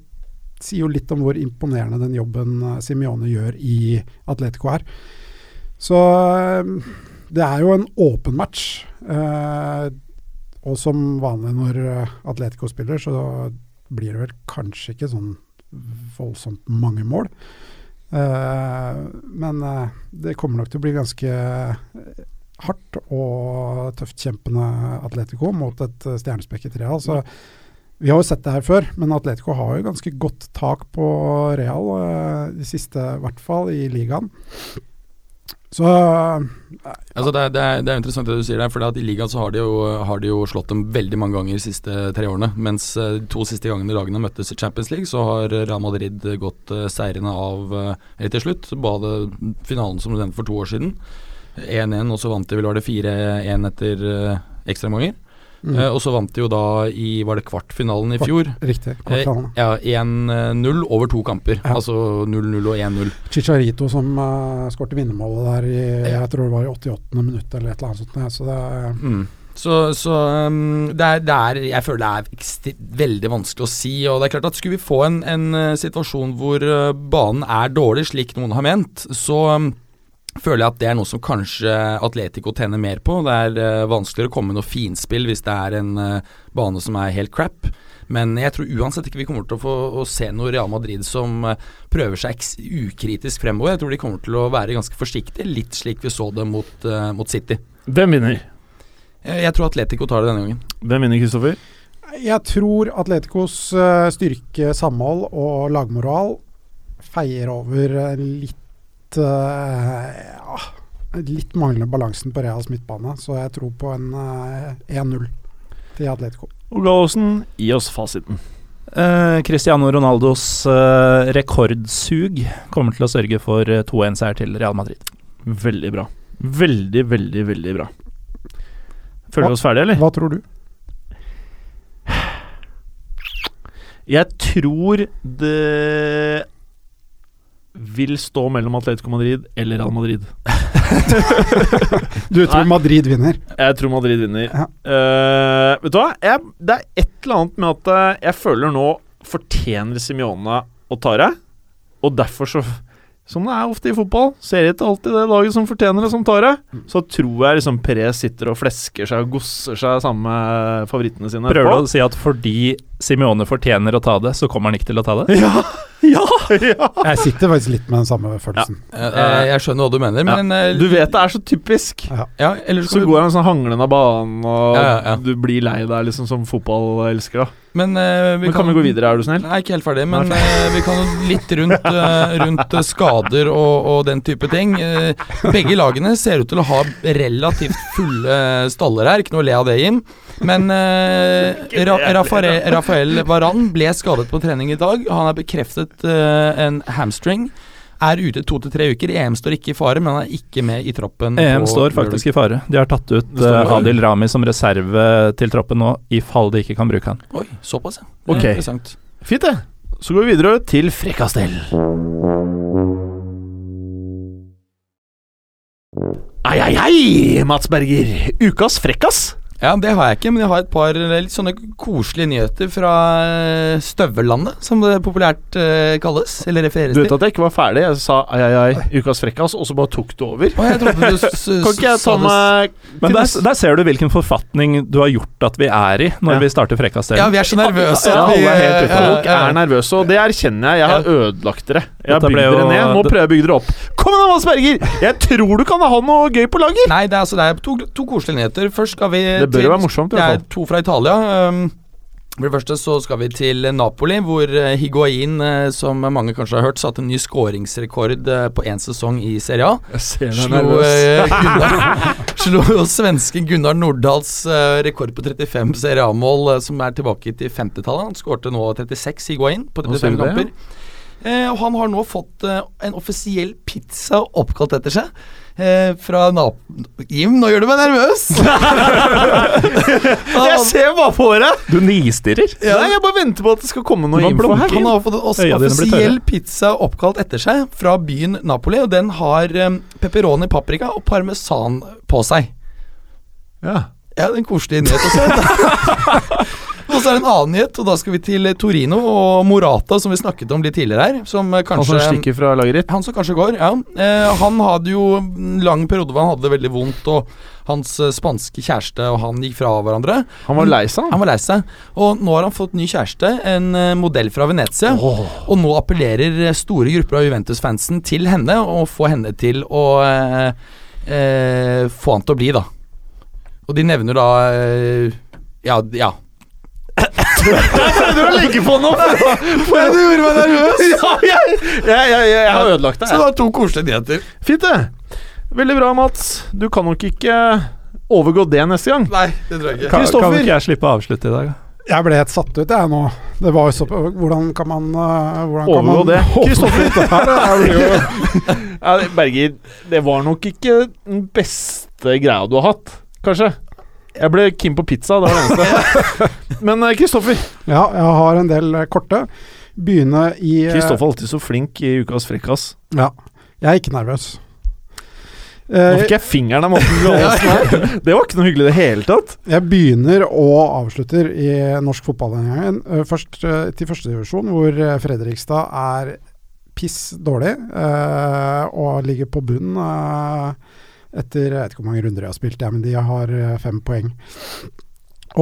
sier jo litt om hvor imponerende den jobben eh, Simione gjør i Atletico er. Så eh, det er jo en åpen match. Eh, og som vanlig når Atletico spiller, så blir det vel kanskje ikke sånn voldsomt mange mål. Eh, men eh, det kommer nok til å bli ganske eh, hardt og tøftkjempende Atletico mot et stjernespekket Real. Så vi har jo sett det her før, men Atletico har jo ganske godt tak på Real de siste, i hvert fall i ligaen. Så Altså det, er, det, er, det er interessant det du sier der, for I ligaen så har de, jo, har de jo slått dem veldig mange ganger de siste tre årene. Mens eh, de to siste gangene lagene møttes i Champions League, så har Real Madrid gått uh, seirende av helt til slutt. Både finalen som nevnte for to år siden, 1-1, og så vant de vel var det 4-1 etter ekstraomganger. Mm, Eh, og så vant de jo da i var det kvartfinalen i fjor. Riktig. Eh, kvartfinalen. ja, 1-0 over to kamper. Ja. Altså 0-0 og 1-0. Chicharito som uh, skårte vinnermålet der i jeg tror det var i 88. minutt eller et eller annet sånt. Så det er Mm. Så, så um, det, er, det er Jeg føler det er veldig vanskelig å si. Og det er klart at Skulle vi få en, en eh, situasjon hvor eh, banen er dårlig, slik noen har ment, så um, føler jeg at det er noe som kanskje Atletico tjener mer på. Det er uh, vanskeligere å komme med noe finspill hvis det er en uh, bane som er helt crap. Men jeg tror uansett ikke vi kommer til å få å se noe Real Madrid som uh, prøver seg ukritisk fremover. Jeg tror de kommer til å være ganske forsiktige, litt slik vi så det mot, mot City. Hvem vinner? Jeg, jeg tror Atletico tar det denne gangen. Hvem vinner, Kristoffer? Jeg tror Atleticos styrke, samhold og lagmoral feier over eh, litt eh, ja, Litt manglende balansen på Reals midtbane, så jeg tror på en eh, 1-0 til Atletico. Og Gallosen, gi oss fasiten. Eh, Cristiano Ronaldos eh, rekordsug kommer til å sørge for eh, 2-1-seier til Real Madrid. Veldig bra. Veldig, veldig, veldig bra. Føler vi oss ferdige, eller? Hva tror du? Jeg tror det vil stå mellom Atletico Madrid eller Real Madrid. (laughs) Du tror Nei. Madrid vinner? Jeg tror Madrid vinner. Ja. Uh, vet du hva? Jeg, det er et eller annet med at eh, jeg føler nå fortjener Simione å ta det. Og derfor så Som det er ofte i fotball, ser jeg ikke alltid det laget som fortjener det, som tar det. Så tror jeg liksom Perez sitter og flesker seg og gosser seg sammen med favorittene sine. Prøver du å si at fordi Simione fortjener å ta det, så kommer han ikke til å ta det? Ja! Ja! ja. Jeg sitter faktisk litt med den samme følelsen. Ja. Jeg, jeg skjønner hva du mener, men ja. Du vet det er så typisk. Ja, eller Så går han sånn hanglende av banen, og Ja, ja, ja. du blir lei deg liksom som fotballelsker. da Men, uh, vi Men kan vi gå videre, er du snill? Nei, ikke helt ferdig, men uh, vi kan litt rundt, uh, rundt eh, skader og, og den type ting. Eh, begge lagene ser ut til å ha relativt fulle staller her, ikke noe å le av det, Jim. Men (laughs) uh, Ra Rafael, Rafael Varan ble skadet på trening i dag. Han er bekreftet uh, en hamstring. Er ute to til tre uker. EM står ikke i fare, men han er ikke med i troppen. EM står faktisk i fare. De har tatt ut fare. Adil Rami som reserve til troppen nå, i fall de ikke kan bruke han. Oi, såpass, ja. Det er Ok. Interessant. Fint, det. Så går vi videre til Frekastell. Ai, ai, ai, Mats Berger. Ukas frekkas. Ja, det har jeg ikke, men jeg har et par eh, litt sånne koselige nyheter fra eh, Støvellandet, som det populært uh, kalles, eller refereres til. Du vet at jeg ikke var ferdig. Jeg sa ai, ai, ai, ukas frekkas, og så bare tok du over. Å, jeg trodde du s- s- Kan ikke jeg ta det- meg Men der, der ser du hvilken forfatning du har gjort at vi er i når Ja. vi starter Ja, vi er så nervøse. Ja, vi, alle er helt ute. Folk ja, ja. er nervøse, og det erkjenner jeg. Jeg har ødelagt dere. Jeg har bygd dere ned. Nå det- prøver jeg å bygge dere opp. Kom igjen, Mads Berger! Jeg tror du kan ha noe gøy på lager! Nei, det er, altså, det er to, to koselige nyheter. Først skal vi Det bør jo være morsomt, i Det hvert er fall. to fra Italia. Um, for det første så skal vi til Napoli, hvor eh, Higuain, eh, som mange kanskje har hørt, satte en ny skåringsrekord eh, på én sesong i Serie A. Jeg ser Slo, eh, (laughs) Gunnar, slo jo svenske Gunnar Nordahls eh, rekord på 35 Serie A-mål, som er tilbake til 50-tallet. Han skårte nå 36 Higuain på 35 kamper. det, ja. Eh, og han har nå fått eh, en offisiell pizza oppkalt etter seg. Eh, fra Nap... Jim, nå gjør du meg nervøs! (laughs) Jeg ser bare på dere! Du nistirrer. Ja, jeg bare venter på at det skal komme noe info her. Han har fått en offisiell pizza oppkalt etter seg fra byen Napoli, og den har um, pepperoni, paprika og parmesan på seg. Ja. Ja, den en koselig nyhet. Og så er det en annen nyhet, og da skal vi til eh, Torino og Morata, som vi snakket om litt tidligere her. Som kanskje, Han som stikker fra laget ditt. Han som kanskje går, ja. Eh, han hadde jo en lang periode hvor han hadde det veldig vondt, og hans eh, spanske kjæreste og han gikk fra hverandre. Han var lei seg. Han var lei seg. Og nå har han fått ny kjæreste, en eh, modell fra Venezia. Og nå appellerer eh, store grupper av Juventus-fansen til henne, og får henne til å eh, eh, få han til å bli, da. Og de nevner da eh, Ja, ja. Du å legge på noe! Du gjorde meg nervøs! (laughs) Ja, jeg, jeg, jeg, jeg har ødelagt Så det deg. var to koselige nyheter. Fint, det. Veldig bra, Mats. Du kan nok ikke overgå det neste gang. Nei, det tror jeg ikke. Kan, kan ikke jeg slippe å avslutte i dag? Jeg ble helt satt ut, jeg nå. Det var jo så Hvordan kan man uh, hvordan kan Overgå man det. (laughs) Kristoffer. Jeg (laughs) Ja, Berger, det var nok ikke den beste greia du har hatt, kanskje. Jeg ble keen på pizza, det var det eneste. (laughs) Men eh, Kristoffer Ja, jeg har en del eh, korte. Begynne i eh, Kristoffer er alltid så flink i Ukas frekkas. Ja. Jeg er ikke nervøs. Nå Eh, fikk jeg fingeren av Morten Gallosen her. (laughs) Det var ikke noe hyggelig i det hele tatt. Jeg begynner og avslutter i norsk fotball denne gangen. Først til førstedivisjon, hvor Fredrikstad er piss dårlig eh, og ligger på bunn eh, etter Jeg vet ikke hvor mange runder jeg har spilt, ja, men de har eh, fem poeng.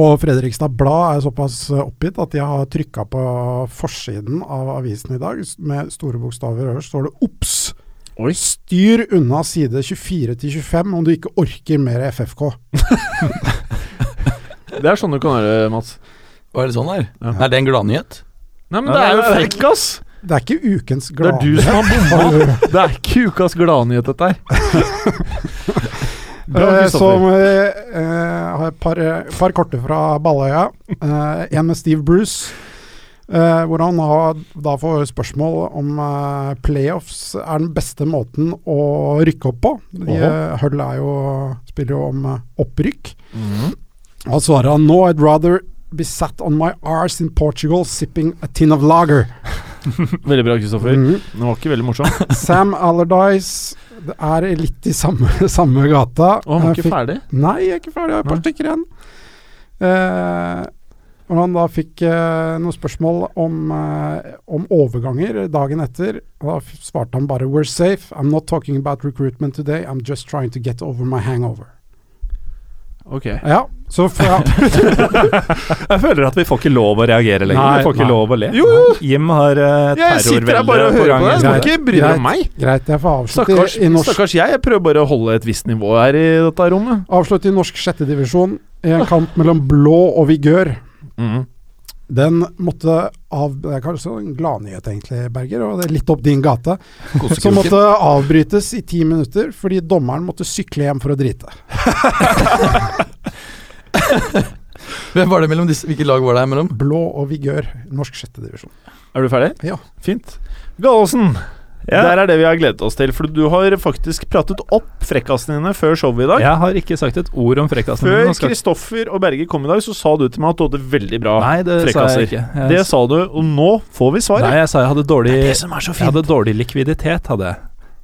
Og Fredrikstad Blad er såpass eh, oppgitt at de har trykka på forsiden av avisen i dag, med store bokstaver øverst, står det! Oi. Styr unna side 24 til 25 om du ikke orker mer FFK. (laughs) Det er sånn du kan gjøre, Mats. Hva er det sånn der? Ja. Er det en gladnyhet? Nei, men Ja, det er jo fake, ass! Det er ikke ukens Det er du som har bomma! (laughs) Det er ikke ukas gladnyhet, dette her. (laughs) Bra, Eh, Så eh, eh, har et par, par korte fra Balløya. Eh, en med Steve Bruce. eh, hvor han har, da får spørsmål om eh, playoffs er den beste måten å rykke opp på. De, eh, Hull jo, spiller jo om eh, opprykk. Mm -hmm. så svarer han nå I'd rather be sat on my arse in Portugal sipping a tin of lager. (laughs) Veldig bra, Kristoffer. Mm. Den var ikke veldig morsom. (laughs) Sam Allardyce det er litt i samme, (laughs) samme gata. Og han var Eh, ikke fikk- ferdig. Nei, jeg er ikke ferdig. Jeg har et par stykker igjen. Eh, og han da fikk eh, noen spørsmål om, eh, om overganger dagen etter. Da svarte han bare 'We're safe. I'm not talking about recruitment today. I'm just trying to get over my hangover'. Ok. Ja, så for, jeg (laughs) Jeg føler at vi får ikke lov å reagere lenger. Nei, vi får ikke nei. lov å le. Jo, jo. Jim har uh, Jeg sitter her bare og hører på deg. Du må Greit. ikke bry deg om meg. Greit, jeg får avslutte Stakkars, i, i norsk stakkars jeg. Jeg prøver bare å holde et visst nivå her i dette rommet. Avslutte i norsk sjettedivisjon i en kamp mellom Blå og Vigør. Mhm. Den måtte av Det er kanskje en gladnyhet, egentlig, Berger, og det er litt opp din gate. Som måtte avbrytes i ti minutter fordi dommeren måtte sykle hjem for å drite. (laughs) Hvem var det mellom disse? Hvilke lag var det her mellom? Blå og Vigør, norsk sjettedivisjon. Er du ferdig? Ja. Fint. Gallosen, Ja. der er det vi har gledet oss til. For du har faktisk pratet opp frekkasene dine før showet i dag. Jeg har ikke sagt et ord om frekkasene Før skal- Kristoffer og Berger kom i dag, så sa du til meg at du hadde veldig bra Nei, det sa jeg ikke. Jeg, Det sa du, og nå får vi svaret. Nei, jeg sa jeg hadde dårlig er så Jeg hadde dårlig likviditet, hadde jeg.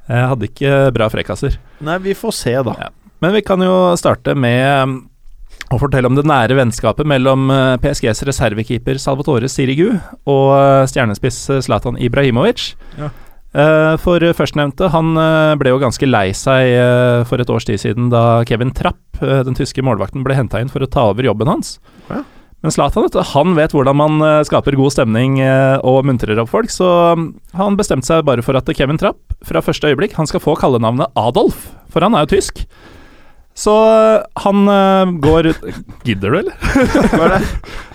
Jeg hadde ikke bra frekkasser. Nei, vi får se, da. Ja. Men vi kan jo starte med um, å fortelle om det nære vennskapet mellom uh, PSGs reservekeeper Salvatore Sirigu og uh, stjernespiss uh, Zlatan Ibrahimovic. Ja. Uh, for førstnevnte, han uh, ble jo ganske lei seg uh, for et års tid siden da Kevin Trapp, den tyske målvakten, ble henta inn for å ta over jobben hans. Ja. Men Zlatan han vet hvordan man skaper god stemning og muntrer opp folk, så um, han bestemte seg bare for at Kevin Trapp fra første øyeblikk han skal få kallenavnet Adolf, for han er jo tysk. Så han går går (laughs) Gidder du, eller? Hva er det?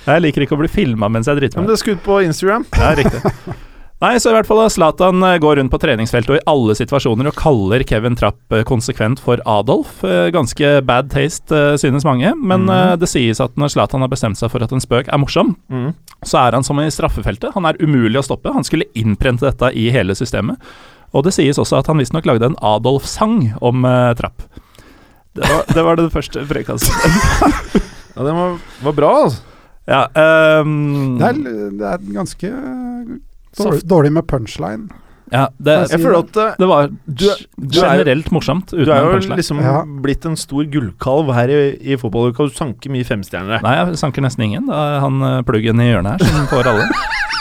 Jeg liker ikke å bli filma mens jeg driter Men meg ut. det er skutt på Instagram. Ja, riktig. Nei, så i hvert fall Zlatan øh, går rundt på treningsfeltet og i alle situasjoner og kaller Kevin Trapp øh, konsekvent for Adolf. Øh, Ganske bad taste, synes mange, men øh, det sies at når Zlatan har bestemt seg for at en spøk er morsom, mm. så er han som i straffefeltet. Han er umulig å stoppe. Han skulle innprente dette i hele systemet. Og det sies også at han visstnok lagde en Adolf-sang om uh, Trapp. Det var, det var det første frekkasen. (laughs) Ja, den var, var bra, altså. ja, um, Det er, det er ganske dårlig, dårlig med punchline. ja, det, Jeg føler at eh, det var Du du generelt er- morsomt uten du er jo punchline. liksom Ja. blitt en stor gullkalv her i, i fotballuka. Du sanker mye femstjernere. Nei, jeg sanker nesten ingen. Det er han eh, pluggen i hjørnet her som får alle. (laughs)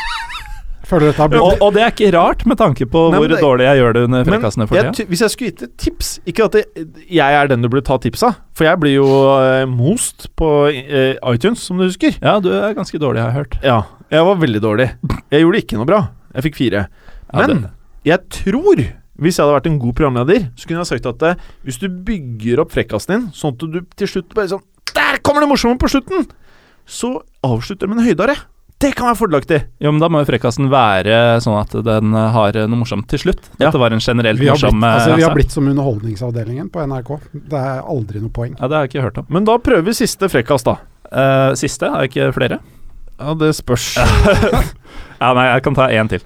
Føler dette har blitt Og, og det er ikke rart, med tanke på Nei, hvor det- dårlig jeg gjør det under frekkasene for tida. hvis jeg skulle gitt et tips Ikke at det, jeg er den du burde ta tips av, for jeg blir jo eh, most på eh, iTunes, som du husker. Ja, du er ganske dårlig, har jeg hørt. Ja, jeg var veldig dårlig. Jeg gjorde ikke noe bra. Jeg fikk fire. Men jeg tror, hvis jeg hadde vært en god programleder, så kunne jeg sagt at eh, hvis du bygger opp frekkasen din, sånn at du til slutt bare sånn Der kommer det morsomme på slutten! Så avslutter du med en høydare. Det kan være fordelaktig. Jo, men da må jo frekkasen være sånn at den har noe morsomt til slutt. Ja. Dette var en generelt vi har, blitt, morsom eh, altså, vi har blitt som Underholdningsavdelingen på NRK. Det er aldri noe poeng. Ja, det har jeg ikke hørt om. Men da prøver vi siste frekkas, da. Uh, siste, har jeg ikke flere? Ja, det spørs. (laughs) Ja, nei, jeg kan ta én til.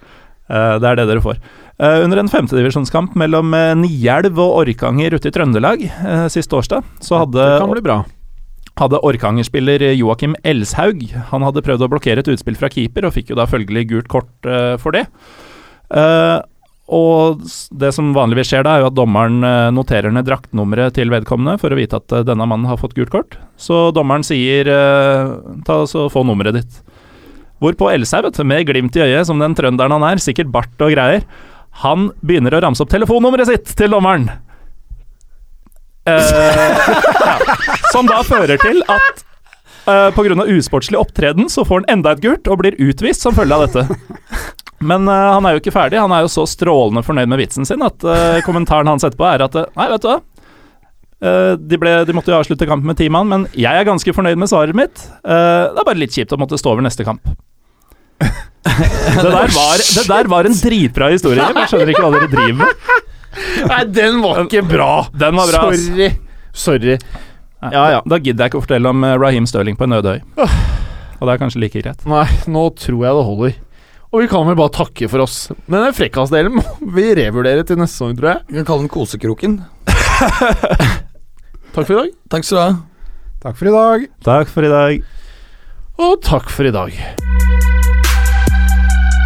Uh, det er det dere får. Uh, under en femtedivisjonskamp mellom uh, Nielv og Orkanger ute i Trøndelag uh, sist torsdag, så hadde det kan bli bra. Hadde Orkanger-spiller Joakim Elshaug Han hadde prøvd å blokkere et utspill fra keeper, og fikk jo da følgelig gult kort uh, for det. Uh, og det som vanligvis skjer da, er jo at dommeren eh, noterer ned draktnummeret til vedkommende for å vite at denne mannen har fått gult kort. Så dommeren sier uh, ta så få nummeret ditt. Hvorpå Elshaug, med glimt i øyet, som den trønderen han er, sikkert bart og greier, Han begynner å ramse opp telefonnummeret sitt til dommeren. Eh, ja. (laughs) Som da fører til at uh, pga. usportslig opptreden så får han enda et gult og blir utvist som følge av dette. Men uh, han er jo ikke ferdig. Han er jo så strålende fornøyd med vitsen sin at uh, kommentaren hans etterpå er at eh, Nei, vet du hva. Uh, de, ble, de måtte jo avslutte kampen med ti mann, men jeg er ganske fornøyd med svaret mitt. Eh, det er bare litt kjipt å måtte stå over neste kamp. (laughs) det, der var, det der var en dritbra historie. Jeg skjønner ikke hva dere driver med. Nei, den var ikke bra! Den var bra. Sorry. Sorry. Ja, ja. Da gidder jeg ikke å fortelle om eh, Raheem Sterling på en øde øy. Og det er kanskje like greit. Nei, nå tror jeg det holder. Og vi kan vel bare takke for oss. Men den frekkasdelen må vi revurdere til neste sesong, tror jeg. Vi kan kalle den Kosekroken. (laughs) Takk for i dag. Takk skal du ha. Takk for i dag. Takk for i dag. Og takk for i dag.